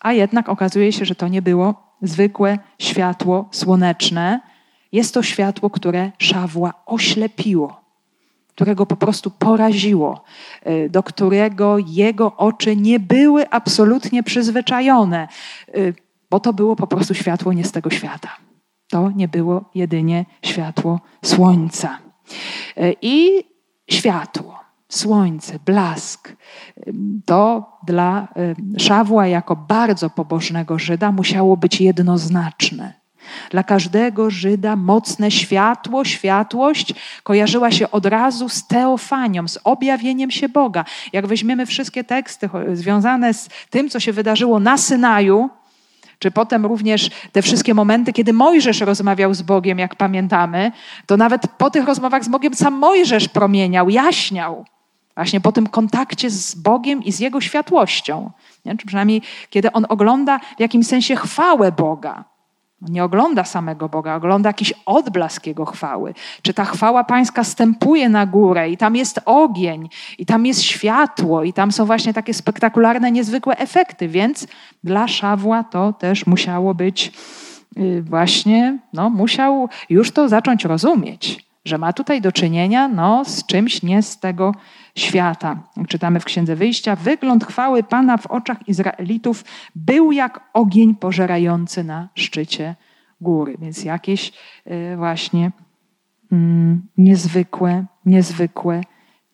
a jednak okazuje się, że to nie było zwykłe światło słoneczne. Jest to światło, które Szawła oślepiło którego po prostu poraziło, y, do którego jego oczy nie były absolutnie przyzwyczajone, y, bo to było po prostu światło nie z tego świata. To nie było jedynie światło słońca. Y, I światło, słońce, blask, to dla Szawła jako bardzo pobożnego Żyda musiało być jednoznaczne. Dla każdego Żyda mocne światło, światłość kojarzyła się od razu z teofanią, z objawieniem się Boga. Jak weźmiemy wszystkie teksty związane z tym, co się wydarzyło na Synaju, czy potem również te wszystkie momenty, kiedy Mojżesz rozmawiał z Bogiem, jak pamiętamy, to nawet po tych rozmowach z Bogiem sam Mojżesz promieniał, jaśniał. Właśnie po tym kontakcie z Bogiem i z Jego światłością. Nie? Czy przynajmniej kiedy on ogląda w jakimś sensie chwałę Boga. Nie ogląda samego Boga, ogląda jakiś odblask Jego chwały. Czy ta chwała Pańska stępuje na górę i tam jest ogień, i tam jest światło, i tam są właśnie takie spektakularne, niezwykłe efekty. Więc dla Szawła to też musiało być y, właśnie, no musiał już to zacząć rozumieć, że ma tutaj do czynienia no, z czymś nie z tego świata. Jak czytamy w Księdze Wyjścia, wygląd chwały Pana w oczach Izraelitów był jak ogień pożerający na szczycie góry. Więc jakieś y, właśnie mm, niezwykłe, niezwykłe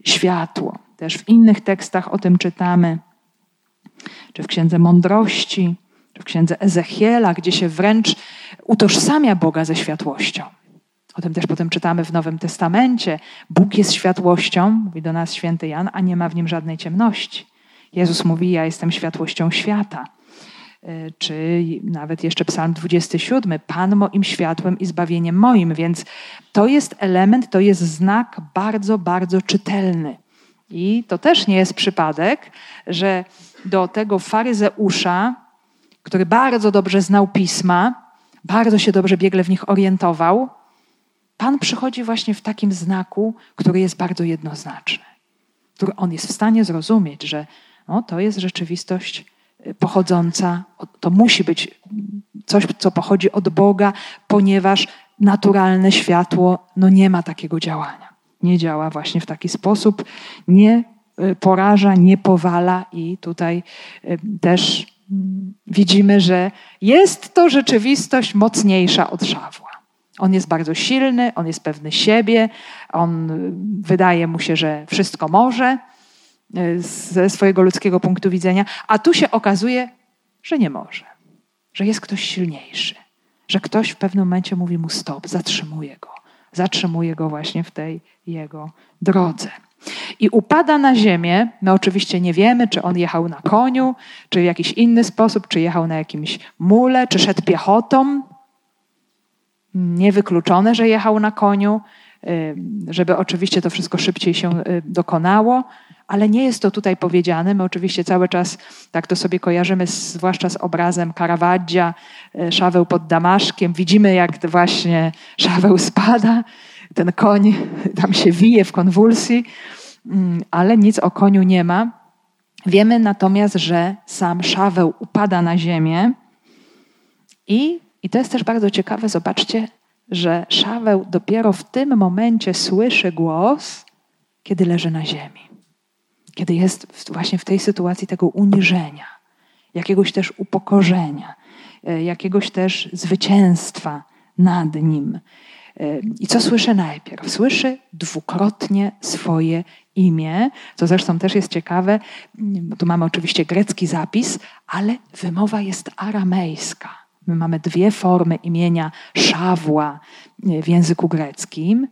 światło. Też w innych tekstach o tym czytamy, czy w Księdze Mądrości, czy w Księdze Ezechiela, gdzie się wręcz utożsamia Boga ze światłością. O tym też potem czytamy w Nowym Testamencie. Bóg jest światłością, mówi do nas święty Jan, a nie ma w nim żadnej ciemności. Jezus mówi: Ja jestem światłością świata. czy nawet jeszcze Psalm 27, Pan moim światłem i zbawieniem moim. Więc to jest element, to jest znak bardzo, bardzo czytelny. I to też nie jest przypadek, że do tego faryzeusza, który bardzo dobrze znał pisma, bardzo się dobrze biegle w nich orientował, Pan przychodzi właśnie w takim znaku, który jest bardzo jednoznaczny. Który on jest w stanie zrozumieć, że no, to jest rzeczywistość y, pochodząca, to musi być coś, co pochodzi od Boga, ponieważ naturalne światło no, nie ma takiego działania. Nie działa właśnie w taki sposób, nie y, poraża, nie powala, i tutaj y, też mm, widzimy, że jest to rzeczywistość mocniejsza od szawła. On jest bardzo silny, on jest pewny siebie, on wydaje mu się, że wszystko może y, ze swojego ludzkiego punktu widzenia, a tu się okazuje, że nie może, że jest ktoś silniejszy, że ktoś w pewnym momencie mówi mu stop, zatrzymuje go, zatrzymuje go właśnie w tej jego drodze. I upada na ziemię. My oczywiście nie wiemy, czy on jechał na koniu, czy w jakiś inny sposób, czy jechał na jakimś mule, czy szedł piechotą niewykluczone, że jechał na koniu, y, żeby oczywiście to wszystko szybciej się y, dokonało, ale nie jest to tutaj powiedziane. My oczywiście cały czas tak to sobie kojarzymy, zwłaszcza z obrazem Caravaggia, y, Szaweł pod Damaszkiem. Widzimy, jak właśnie Szaweł spada, ten koń tam się wije w konwulsji, mm, ale nic o koniu nie ma. Wiemy natomiast, że sam Szaweł upada na ziemię i i to jest też bardzo ciekawe, zobaczcie, że Szaweł dopiero w tym momencie słyszy głos, kiedy leży na ziemi. Kiedy jest właśnie w tej sytuacji tego uniżenia, jakiegoś też upokorzenia, e, jakiegoś też zwycięstwa nad nim. E, I co słyszy najpierw? Słyszy dwukrotnie swoje imię, co zresztą też jest ciekawe. Tu mamy oczywiście grecki zapis, ale wymowa jest aramejska. My mamy dwie formy imienia Szawła w języku greckim.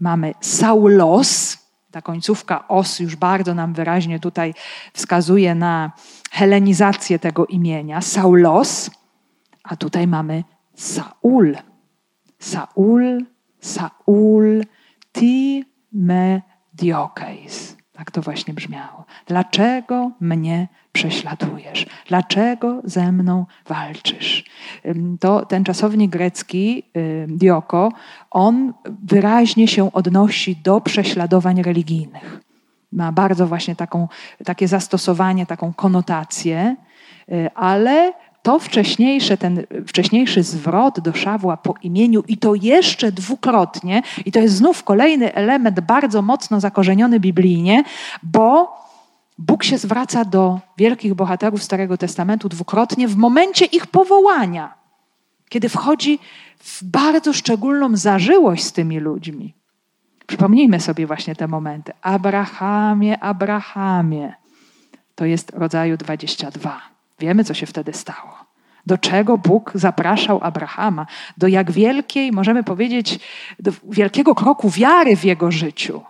Mamy Saulos, ta końcówka os już bardzo nam wyraźnie tutaj wskazuje na helenizację tego imienia, Saulos, a tutaj mamy Saul. Saul, Saul, ti me diokes. Tak to właśnie brzmiało. Dlaczego mnie prześladujesz? Dlaczego ze mną walczysz? To ten czasownik grecki, dioko, on wyraźnie się odnosi do prześladowań religijnych. Ma bardzo właśnie taką, takie zastosowanie, taką konotację, y, ale to wcześniejsze, ten wcześniejszy zwrot do Szawła po imieniu i to jeszcze dwukrotnie, i to jest znów kolejny element bardzo mocno zakorzeniony biblijnie, bo Bóg się zwraca do wielkich bohaterów Starego Testamentu dwukrotnie w momencie ich powołania, kiedy wchodzi w bardzo szczególną zażyłość z tymi ludźmi. Przypomnijmy sobie właśnie te momenty. Abrahamie, Abrahamie. To jest rodzaju 22. Wiemy, co się wtedy stało. Do czego Bóg zapraszał Abrahama? Do jak wielkiej, możemy powiedzieć, do wielkiego kroku wiary w jego życiu.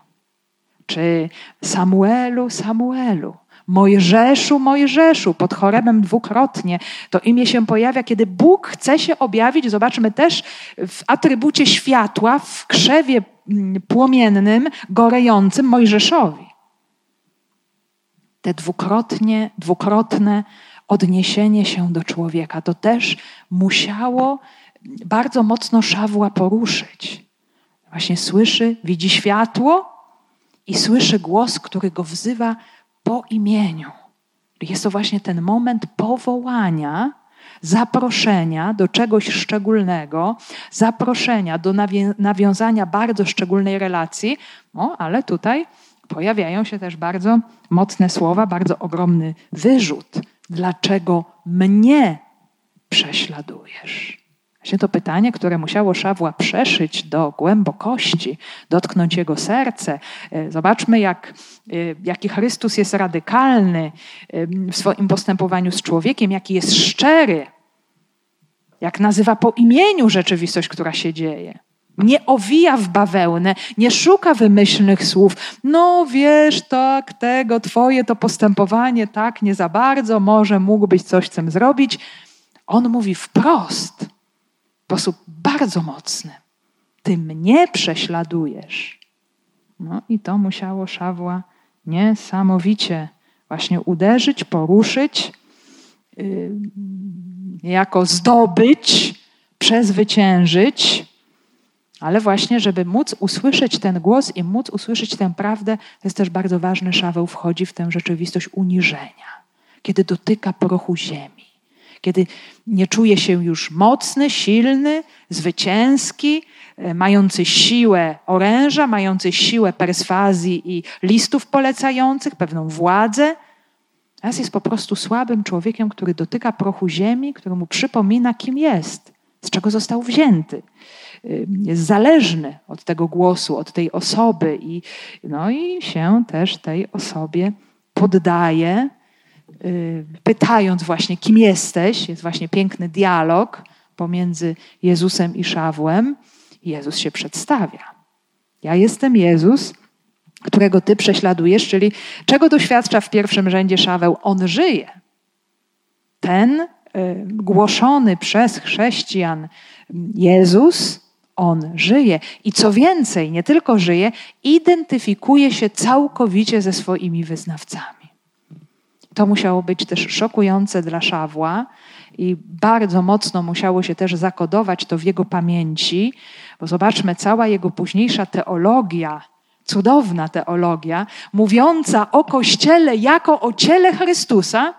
Czy Samuelu, Samuelu, Mojżeszu, Mojżeszu, pod choremem dwukrotnie. To imię się pojawia, kiedy Bóg chce się objawić, zobaczmy też w atrybucie światła, w krzewie mm, płomiennym, gorejącym Mojżeszowi. Te dwukrotnie, dwukrotne odniesienie się do człowieka, to też musiało bardzo mocno Szawła poruszyć. Właśnie słyszy, widzi światło, i słyszy głos, który go wzywa po imieniu. Jest to właśnie ten moment powołania, zaproszenia do czegoś szczególnego, zaproszenia do nawiązania bardzo szczególnej relacji, no, ale tutaj pojawiają się też bardzo mocne słowa, bardzo ogromny wyrzut. Dlaczego mnie prześladujesz? Właśnie to pytanie, które musiało Szawła przeszyć do głębokości, dotknąć jego serce. E, zobaczmy, jak, e, jaki Chrystus jest radykalny e, w swoim postępowaniu z człowiekiem, jaki jest szczery, jak nazywa po imieniu rzeczywistość, która się dzieje. Nie owija w bawełnę, nie szuka wymyślnych słów. No wiesz, tak, tego, twoje to postępowanie, tak, nie za bardzo, może mógłbyś coś z tym zrobić. On mówi wprost, sposób bardzo mocny. Ty mnie prześladujesz. No i to musiało Szawła niesamowicie właśnie uderzyć, poruszyć, yy, jako zdobyć, przezwyciężyć. Ale właśnie, żeby móc usłyszeć ten głos i móc usłyszeć tę prawdę, to jest też bardzo ważne. Szaweł wchodzi w tę rzeczywistość uniżenia, kiedy dotyka prochu ziemi, kiedy nie czuje się już mocny, silny, zwycięski, e, mający siłę oręża, mający siłę perswazji i listów polecających, pewną władzę. Teraz jest po prostu słabym człowiekiem, który dotyka prochu ziemi, któremu przypomina, kim jest, z czego został wzięty jest zależny od tego głosu, od tej osoby i, no i się też tej osobie poddaje, pytając właśnie, kim jesteś. Jest właśnie piękny dialog pomiędzy Jezusem i Szawłem. Jezus się przedstawia. Ja jestem Jezus, którego ty prześladujesz, czyli czego doświadcza w pierwszym rzędzie Szaweł? On żyje. Ten y, głoszony przez chrześcijan Jezus on żyje. I co więcej, nie tylko żyje, identyfikuje się całkowicie ze swoimi wyznawcami. To musiało być też szokujące dla Szawła i bardzo mocno musiało się też zakodować to w jego pamięci, bo zobaczmy, cała jego późniejsza teologia, cudowna teologia, mówiąca o Kościele jako o ciele Chrystusa,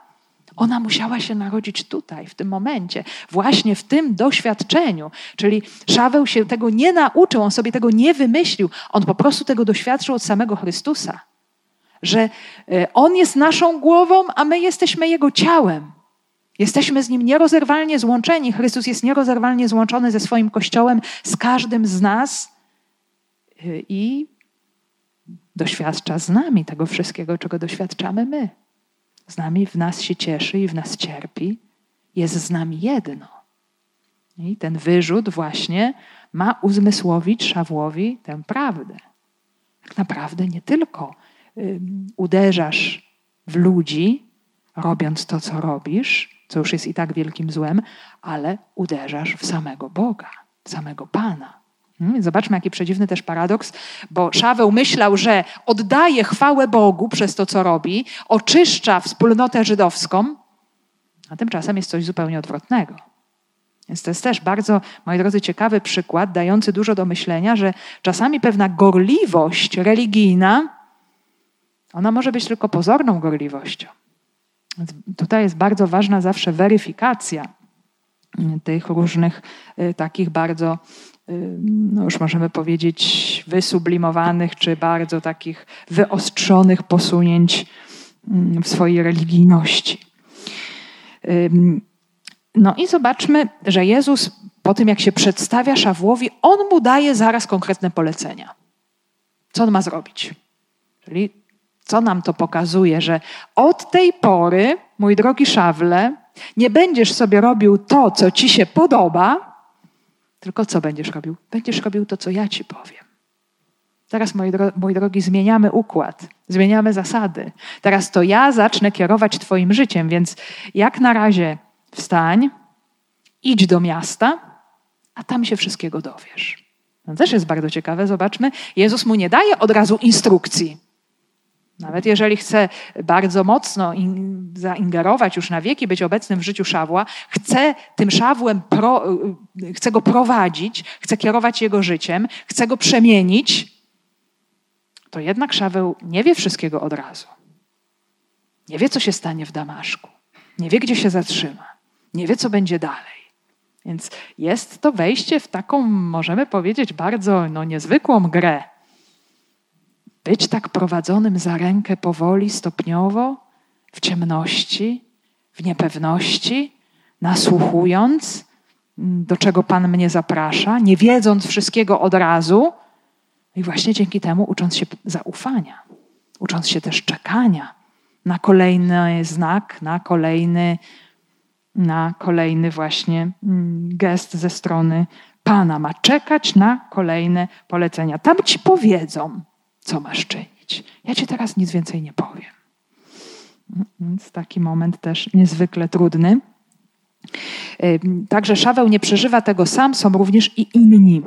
ona musiała się narodzić tutaj, w tym momencie, właśnie w tym doświadczeniu. Czyli Szaweł się tego nie nauczył, on sobie tego nie wymyślił, on po prostu tego doświadczył od samego Chrystusa. Że e, on jest naszą głową, a my jesteśmy jego ciałem. Jesteśmy z nim nierozerwalnie złączeni. Chrystus jest nierozerwalnie złączony ze swoim kościołem, z każdym z nas e, i doświadcza z nami tego wszystkiego, czego doświadczamy my z nami, w nas się cieszy i w nas cierpi, jest z nami jedno. I ten wyrzut właśnie ma uzmysłowić Szawłowi tę prawdę. Tak naprawdę nie tylko uderzasz w ludzi, robiąc to, co robisz, co już jest i tak wielkim złem, ale uderzasz w samego Boga, w samego Pana. Hmm, zobaczmy, jaki przedziwny też paradoks, bo Szaweł myślał, że oddaje chwałę Bogu przez to, co robi, oczyszcza wspólnotę żydowską, a tymczasem jest coś zupełnie odwrotnego. Więc to jest też bardzo, moi drodzy, ciekawy przykład, dający dużo do myślenia, że czasami pewna gorliwość religijna, ona może być tylko pozorną gorliwością. Tutaj jest bardzo ważna zawsze weryfikacja tych różnych y, takich bardzo no już możemy powiedzieć, wysublimowanych, czy bardzo takich wyostrzonych posunięć w swojej religijności. No i zobaczmy, że Jezus po tym, jak się przedstawia Szawłowi, on mu daje zaraz konkretne polecenia. Co on ma zrobić? Czyli co nam to pokazuje, że od tej pory, mój drogi Szawle, nie będziesz sobie robił to, co ci się podoba, tylko co będziesz robił? Będziesz robił to, co ja ci powiem. Teraz, moi, dro drogi, zmieniamy układ, zmieniamy zasady. Teraz to ja zacznę kierować Twoim życiem, więc jak na razie wstań, idź do miasta, a tam się wszystkiego dowiesz. No też jest bardzo ciekawe, zobaczmy. Jezus mu nie daje od razu instrukcji. Nawet jeżeli chce bardzo mocno in, zaingerować już na wieki, być obecnym w życiu Szawła, chce tym Szawłem, pro, chce go prowadzić, chce kierować jego życiem, chce go przemienić, to jednak Szaweł nie wie wszystkiego od razu. Nie wie, co się stanie w Damaszku. Nie wie, gdzie się zatrzyma. Nie wie, co będzie dalej. Więc jest to wejście w taką, możemy powiedzieć, bardzo no, niezwykłą grę być tak prowadzonym za rękę powoli, stopniowo, w ciemności, w niepewności, nasłuchując, mm, do czego Pan mnie zaprasza, nie wiedząc wszystkiego od razu, i właśnie dzięki temu ucząc się zaufania, ucząc się też czekania na kolejny znak, na kolejny, na kolejny właśnie mm, gest ze strony Pana ma czekać na kolejne polecenia. Tam ci powiedzą, co masz czynić. Ja ci teraz nic więcej nie powiem. Więc taki moment też niezwykle trudny. Także Szaweł nie przeżywa tego sam, są również i inni.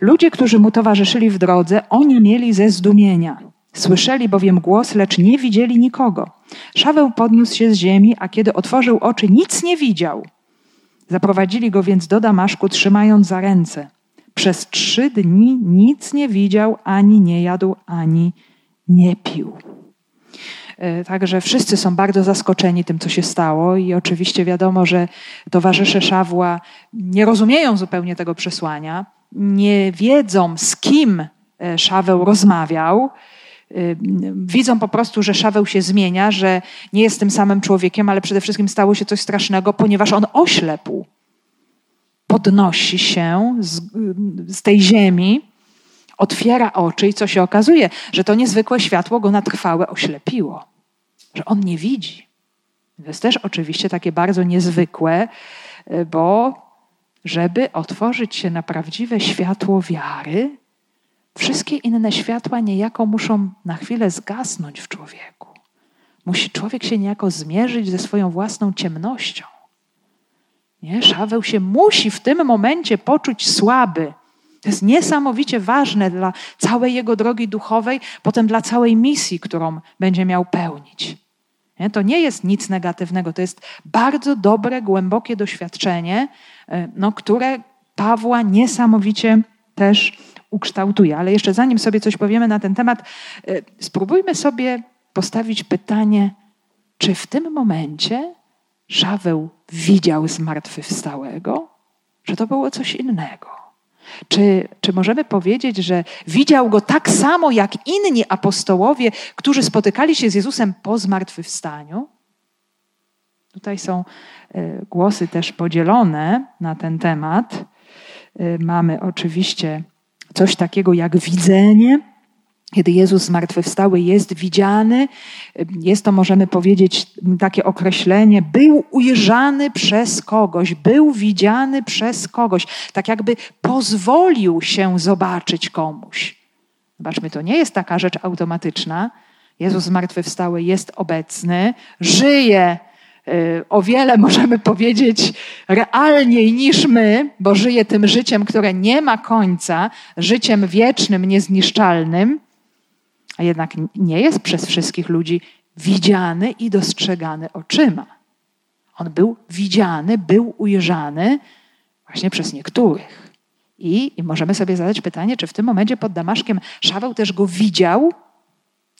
Ludzie, którzy mu towarzyszyli w drodze, oni mieli ze zdumienia. Słyszeli bowiem głos, lecz nie widzieli nikogo. Szaweł podniósł się z ziemi, a kiedy otworzył oczy, nic nie widział. Zaprowadzili go więc do Damaszku, trzymając za ręce. Przez trzy dni nic nie widział, ani nie jadł, ani nie pił. E, także wszyscy są bardzo zaskoczeni tym, co się stało, i oczywiście wiadomo, że towarzysze Szawła nie rozumieją zupełnie tego przesłania, nie wiedzą, z kim e, Szaweł rozmawiał. E, widzą po prostu, że Szaweł się zmienia, że nie jest tym samym człowiekiem, ale przede wszystkim stało się coś strasznego, ponieważ on oślepł. Podnosi się z, z tej ziemi, otwiera oczy i co się okazuje, że to niezwykłe światło go na trwałe oślepiło, że on nie widzi. To jest też oczywiście takie bardzo niezwykłe, e, bo żeby otworzyć się na prawdziwe światło wiary, wszystkie inne światła niejako muszą na chwilę zgasnąć w człowieku. Musi człowiek się niejako zmierzyć ze swoją własną ciemnością. Nie? Szaweł się musi w tym momencie poczuć słaby, to jest niesamowicie ważne dla całej jego drogi duchowej, potem dla całej misji, którą będzie miał pełnić. Nie? To nie jest nic negatywnego, to jest bardzo dobre, głębokie doświadczenie, e, no, które Pawła niesamowicie też ukształtuje. Ale jeszcze zanim sobie coś powiemy na ten temat, e, spróbujmy sobie postawić pytanie, czy w tym momencie Szaweł widział zmartwychwstałego, że to było coś innego. Czy, czy możemy powiedzieć, że widział go tak samo jak inni apostołowie, którzy spotykali się z Jezusem po zmartwychwstaniu? Tutaj są e, głosy też podzielone na ten temat. E, mamy oczywiście coś takiego jak widzenie, kiedy Jezus zmartwychwstały jest widziany, jest to, możemy powiedzieć, takie określenie, był ujrzany przez kogoś, był widziany przez kogoś, tak jakby pozwolił się zobaczyć komuś. Zobaczmy, to nie jest taka rzecz automatyczna. Jezus zmartwychwstały jest obecny, żyje y, o wiele, możemy powiedzieć, realniej niż my, bo żyje tym życiem, które nie ma końca, życiem wiecznym, niezniszczalnym a jednak nie jest przez wszystkich ludzi widziany i dostrzegany oczyma. On był widziany, był ujrzany właśnie przez niektórych. I, I, możemy sobie zadać pytanie, czy w tym momencie pod Damaszkiem Szaweł też go widział?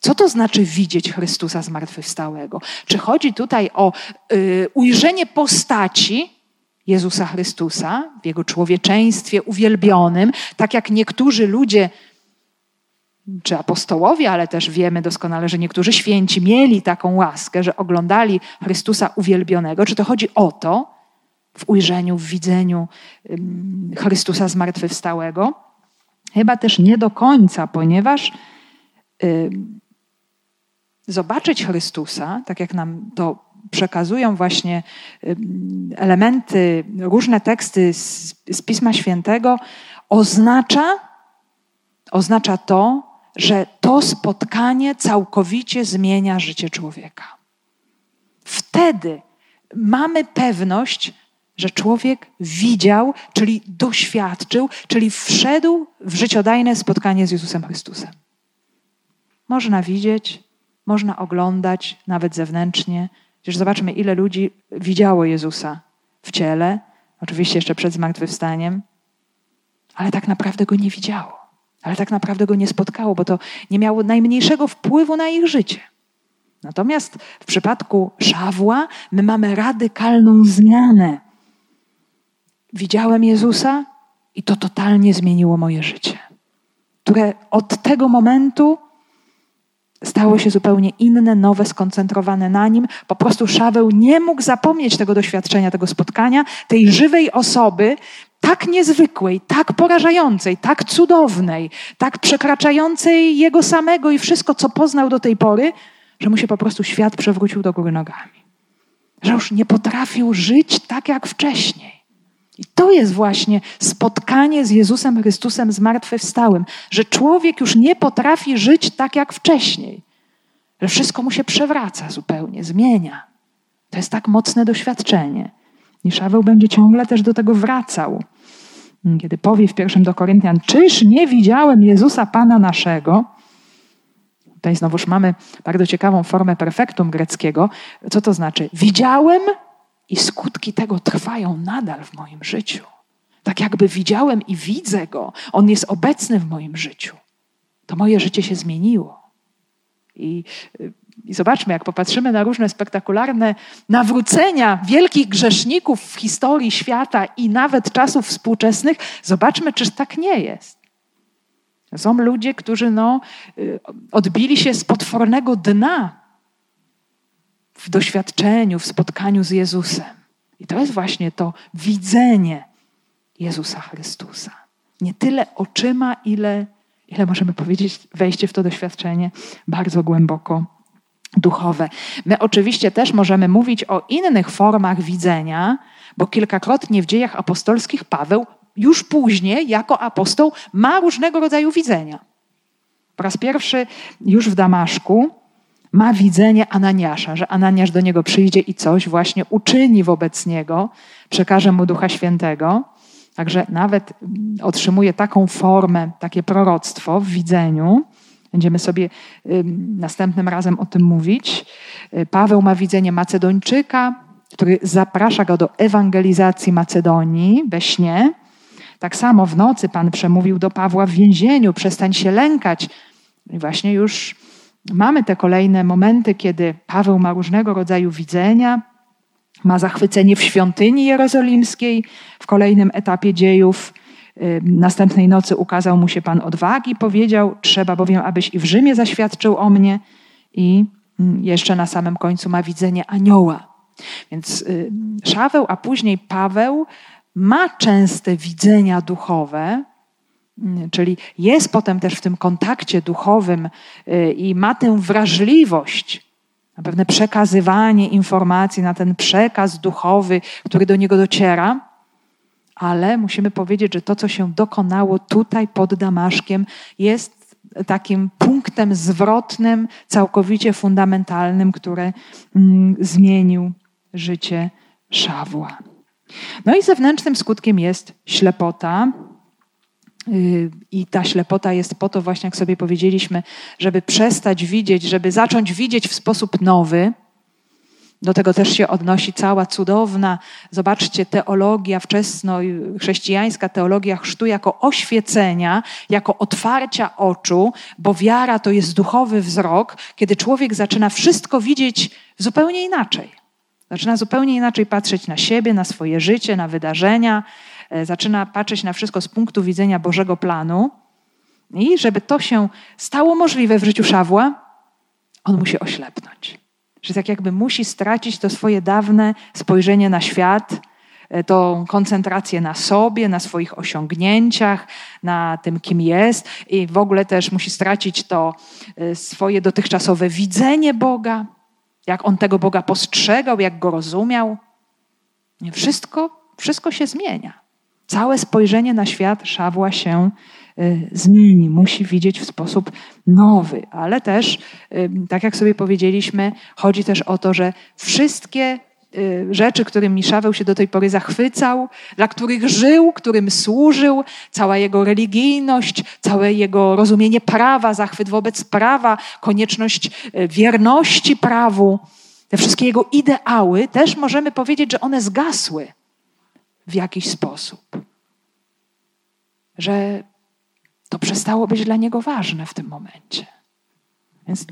Co to znaczy widzieć Chrystusa zmartwychwstałego? Czy chodzi tutaj o y, ujrzenie postaci Jezusa Chrystusa w jego człowieczeństwie uwielbionym, tak jak niektórzy ludzie czy apostołowie, ale też wiemy doskonale, że niektórzy święci mieli taką łaskę, że oglądali Chrystusa uwielbionego. Czy to chodzi o to, w ujrzeniu, w widzeniu Chrystusa zmartwychwstałego? Chyba też nie do końca, ponieważ zobaczyć Chrystusa, tak jak nam to przekazują właśnie elementy, różne teksty z, z Pisma Świętego, oznacza, oznacza to, że to spotkanie całkowicie zmienia życie człowieka. Wtedy mamy pewność, że człowiek widział, czyli doświadczył, czyli wszedł w życiodajne spotkanie z Jezusem Chrystusem. Można widzieć, można oglądać, nawet zewnętrznie. Przecież zobaczmy, ile ludzi widziało Jezusa w ciele, oczywiście jeszcze przed zmartwychwstaniem, ale tak naprawdę go nie widziało ale tak naprawdę go nie spotkało, bo to nie miało najmniejszego wpływu na ich życie. Natomiast w przypadku Szawła my mamy radykalną zmianę. Widziałem Jezusa i to totalnie zmieniło moje życie, które od tego momentu stało się zupełnie inne, nowe, skoncentrowane na nim. Po prostu Szaweł nie mógł zapomnieć tego doświadczenia, tego spotkania, tej żywej osoby, tak niezwykłej, tak porażającej, tak cudownej, tak przekraczającej jego samego i wszystko, co poznał do tej pory, że mu się po prostu świat przewrócił do góry nogami. Że już nie potrafił żyć tak jak wcześniej. I to jest właśnie spotkanie z Jezusem Chrystusem zmartwychwstałym, że człowiek już nie potrafi żyć tak jak wcześniej, że wszystko mu się przewraca zupełnie, zmienia. To jest tak mocne doświadczenie. I Szaweł będzie ciągle też do tego wracał. Kiedy powie w pierwszym do Koryntian, czyż nie widziałem Jezusa Pana naszego? Tutaj znowuż mamy bardzo ciekawą formę perfektum greckiego. Co to znaczy? Widziałem i skutki tego trwają nadal w moim życiu. Tak jakby widziałem i widzę go. On jest obecny w moim życiu. To moje życie się zmieniło. I, I, zobaczmy, jak popatrzymy na różne spektakularne nawrócenia wielkich grzeszników w historii świata i nawet czasów współczesnych, zobaczmy, czyż tak nie jest. Są ludzie, którzy no, y, odbili się z potwornego dna w doświadczeniu, w spotkaniu z Jezusem. I to jest właśnie to widzenie Jezusa Chrystusa. Nie tyle oczyma, ile, ile możemy powiedzieć, wejście w to doświadczenie bardzo głęboko duchowe. My oczywiście też możemy mówić o innych formach widzenia, bo kilkakrotnie w dziejach apostolskich Paweł już później jako apostoł ma różnego rodzaju widzenia. Po raz pierwszy już w Damaszku ma widzenie Ananiasza, że Ananiasz do niego przyjdzie i coś właśnie uczyni wobec niego, przekaże mu Ducha Świętego. Także nawet otrzymuje taką formę, takie proroctwo w widzeniu. Będziemy sobie następnym razem o tym mówić. Y, Paweł ma widzenie Macedończyka, który zaprasza go do ewangelizacji Macedonii we śnie. Tak samo w nocy Pan przemówił do Pawła w więzieniu: przestań się lękać. I właśnie już mamy te kolejne momenty, kiedy Paweł ma różnego rodzaju widzenia, ma zachwycenie w świątyni jerozolimskiej. W kolejnym etapie dziejów następnej nocy ukazał mu się Pan odwagi, powiedział: Trzeba bowiem, abyś i w Rzymie zaświadczył o mnie. I mm, jeszcze na samym końcu ma widzenie anioła. Więc Szaweł, a później Paweł ma częste widzenia duchowe, mm, czyli jest potem też w tym kontakcie duchowym y, i ma tę wrażliwość na pewne przekazywanie informacji, na ten przekaz duchowy, który do niego dociera. Ale musimy powiedzieć, że to, co się dokonało tutaj pod Damaszkiem, jest takim punktem zwrotnym, całkowicie fundamentalnym, który mm, zmienił życie Szawła. No i zewnętrznym skutkiem jest ślepota. Y, I ta ślepota jest po to, właśnie jak sobie powiedzieliśmy, żeby przestać widzieć, żeby zacząć widzieć w sposób nowy. Do tego też się odnosi cała cudowna, zobaczcie, teologia wczesno chrześcijańska, teologia chrztu jako oświecenia, jako otwarcia oczu, bo wiara to jest duchowy wzrok, kiedy człowiek zaczyna wszystko widzieć zupełnie inaczej. Zaczyna zupełnie inaczej patrzeć na siebie, na swoje życie, na wydarzenia, e, zaczyna patrzeć na wszystko z punktu widzenia Bożego planu. I żeby to się stało możliwe w życiu Szawła, on musi oślepnąć. Że tak jakby musi stracić to swoje dawne spojrzenie na świat, e, tą koncentrację na sobie, na swoich osiągnięciach, na tym, kim jest, i w ogóle też musi stracić to e, swoje dotychczasowe widzenie Boga jak on tego Boga postrzegał, jak go rozumiał. Wszystko, wszystko się zmienia. Całe spojrzenie na świat Szawła się zmieni, musi widzieć w sposób nowy, ale też, y, tak jak sobie powiedzieliśmy, chodzi też o to, że wszystkie Y, rzeczy, którymi Szaweł się do tej pory zachwycał, dla których żył, którym służył, cała jego religijność, całe jego rozumienie prawa, zachwyt wobec prawa, konieczność y, wierności prawu, te wszystkie jego ideały, też możemy powiedzieć, że one zgasły w jakiś sposób. Że to przestało być dla niego ważne w tym momencie. Więc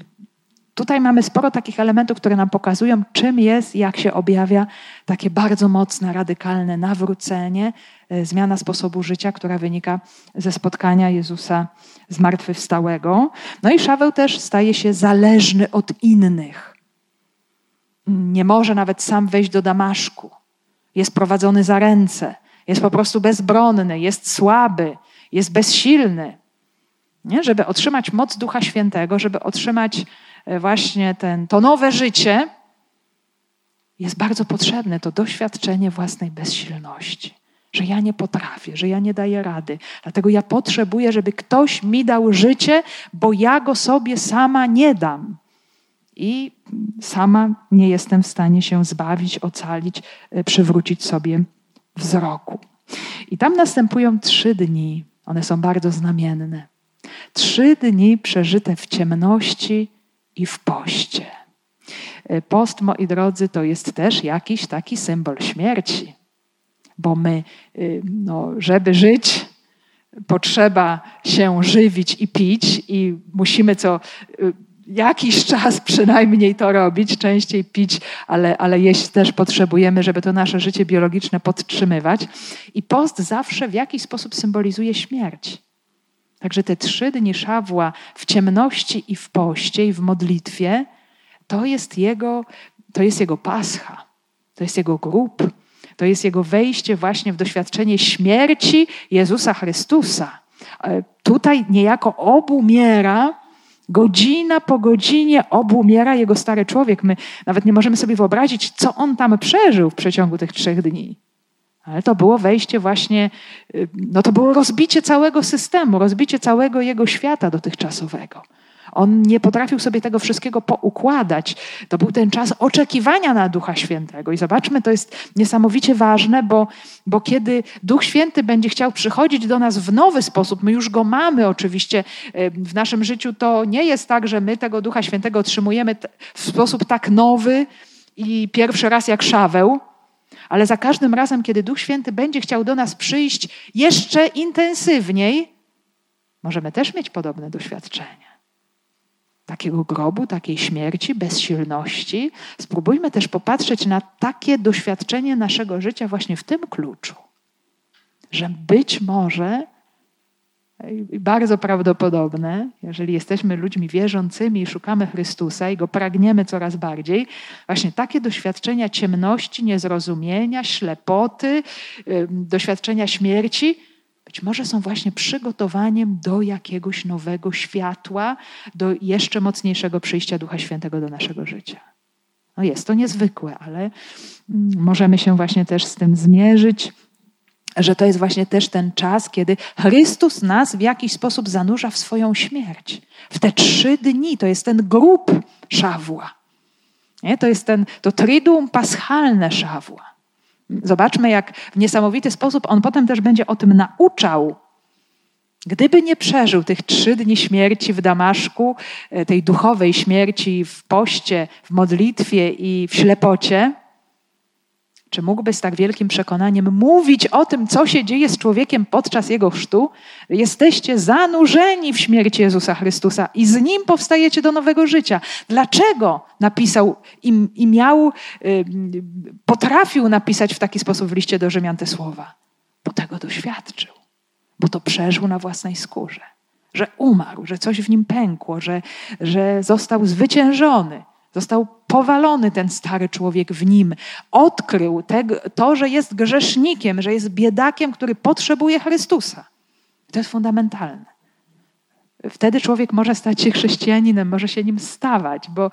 Tutaj mamy sporo takich elementów, które nam pokazują, czym jest, jak się objawia takie bardzo mocne, radykalne nawrócenie, e, zmiana sposobu życia, która wynika ze spotkania Jezusa zmartwychwstałego. No i Szaweł też staje się zależny od innych. Nie może nawet sam wejść do Damaszku. Jest prowadzony za ręce, jest po prostu bezbronny, jest słaby, jest bezsilny. Nie? Żeby otrzymać moc Ducha Świętego, żeby otrzymać E, właśnie ten, to nowe życie, jest bardzo potrzebne to doświadczenie własnej bezsilności. że ja nie potrafię, że ja nie daję rady. Dlatego ja potrzebuję, żeby ktoś mi dał życie, bo ja go sobie sama nie dam. I sama nie jestem w stanie się zbawić, ocalić, e, przywrócić sobie wzroku. I tam następują trzy dni. One są bardzo znamienne. Trzy dni przeżyte w ciemności i w poście. E, post, moi drodzy, to jest też jakiś taki symbol śmierci, bo my, y, no, żeby żyć, potrzeba się żywić i pić, i musimy co y, jakiś czas przynajmniej to robić, częściej pić, ale, ale jeść też potrzebujemy, żeby to nasze życie biologiczne podtrzymywać. I post zawsze w jakiś sposób symbolizuje śmierć. Także te trzy dni Szawła w ciemności i w poście i w modlitwie to jest jego, to jest jego pascha, to jest jego grób, to jest jego wejście właśnie w doświadczenie śmierci Jezusa Chrystusa. E, tutaj niejako obumiera, godzina po godzinie obumiera jego stary człowiek. My nawet nie możemy sobie wyobrazić, co on tam przeżył w przeciągu tych trzech dni. Ale to było wejście właśnie, y, no to było rozbicie całego systemu, rozbicie całego jego świata dotychczasowego. On nie potrafił sobie tego wszystkiego poukładać. To był ten czas oczekiwania na Ducha Świętego. I zobaczmy, to jest niesamowicie ważne, bo, bo kiedy Duch Święty będzie chciał przychodzić do nas w nowy sposób, my już go mamy oczywiście w naszym życiu, to nie jest tak, że my tego Ducha Świętego otrzymujemy w sposób tak nowy i pierwszy raz jak szaweł, ale za każdym razem, kiedy Duch Święty będzie chciał do nas przyjść jeszcze intensywniej, możemy też mieć podobne doświadczenie. Takiego grobu, takiej śmierci, bezsilności. Spróbujmy też popatrzeć na takie doświadczenie naszego życia właśnie w tym kluczu, że być może bardzo prawdopodobne, jeżeli jesteśmy ludźmi wierzącymi i szukamy Chrystusa i go pragniemy coraz bardziej, właśnie takie doświadczenia ciemności, niezrozumienia, ślepoty, doświadczenia śmierci, może są właśnie przygotowaniem do jakiegoś nowego światła, do jeszcze mocniejszego przyjścia Ducha Świętego do naszego życia. No jest to niezwykłe, ale mm, możemy się właśnie też z tym zmierzyć że to jest właśnie też ten czas, kiedy Chrystus nas w jakiś sposób zanurza w swoją śmierć. W te trzy dni to jest ten grób Szawła. Nie? To jest ten, to triduum paschalne Szawła. Zobaczmy, jak w niesamowity sposób on potem też będzie o tym nauczał. Gdyby nie przeżył tych trzy dni śmierci w Damaszku, e, tej duchowej śmierci w poście, w modlitwie i w ślepocie, czy mógłby z tak wielkim przekonaniem mówić o tym, co się dzieje z człowiekiem podczas jego chrztu? Jesteście zanurzeni w śmierci Jezusa Chrystusa i z nim powstajecie do nowego życia. Dlaczego napisał i, i miał, potrafił napisać w taki sposób w liście do Rzymian te słowa? Bo tego doświadczył, bo to przeżył na własnej skórze, że umarł, że coś w nim pękło, że, że został zwyciężony Został powalony ten stary człowiek w nim. Odkrył te, to, że jest grzesznikiem, że jest biedakiem, który potrzebuje Chrystusa. To jest fundamentalne. Wtedy człowiek może stać się chrześcijaninem, może się nim stawać, bo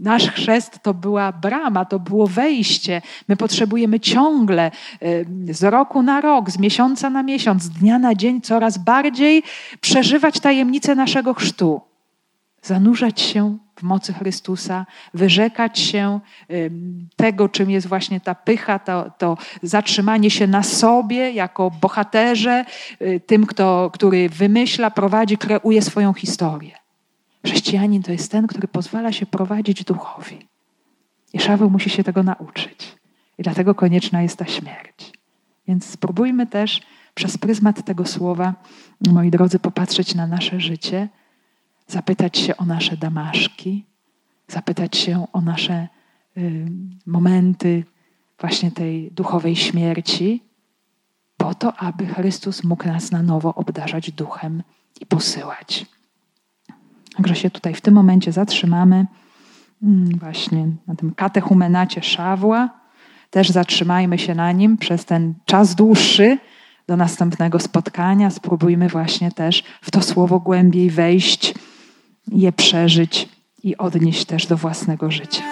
nasz chrzest to była brama, to było wejście. My potrzebujemy ciągle, z roku na rok, z miesiąca na miesiąc, z dnia na dzień coraz bardziej przeżywać tajemnicę naszego chrztu. Zanurzać się w mocy Chrystusa, wyrzekać się tego, czym jest właśnie ta pycha, to, to zatrzymanie się na sobie jako bohaterze, y, tym, kto, który wymyśla, prowadzi, kreuje swoją historię. Chrześcijanin to jest ten, który pozwala się prowadzić duchowi. I Szaweł musi się tego nauczyć. I dlatego konieczna jest ta śmierć. Więc spróbujmy też przez pryzmat tego słowa, moi drodzy, popatrzeć na nasze życie zapytać się o nasze damaszki, zapytać się o nasze y, momenty właśnie tej duchowej śmierci, po to, aby Chrystus mógł nas na nowo obdarzać duchem i posyłać. Także się tutaj w tym momencie zatrzymamy mm, właśnie na tym katechumenacie Szawła. Też zatrzymajmy się na nim przez ten czas dłuższy do następnego spotkania. Spróbujmy właśnie też w to słowo głębiej wejść je przeżyć i odnieść też do własnego życia.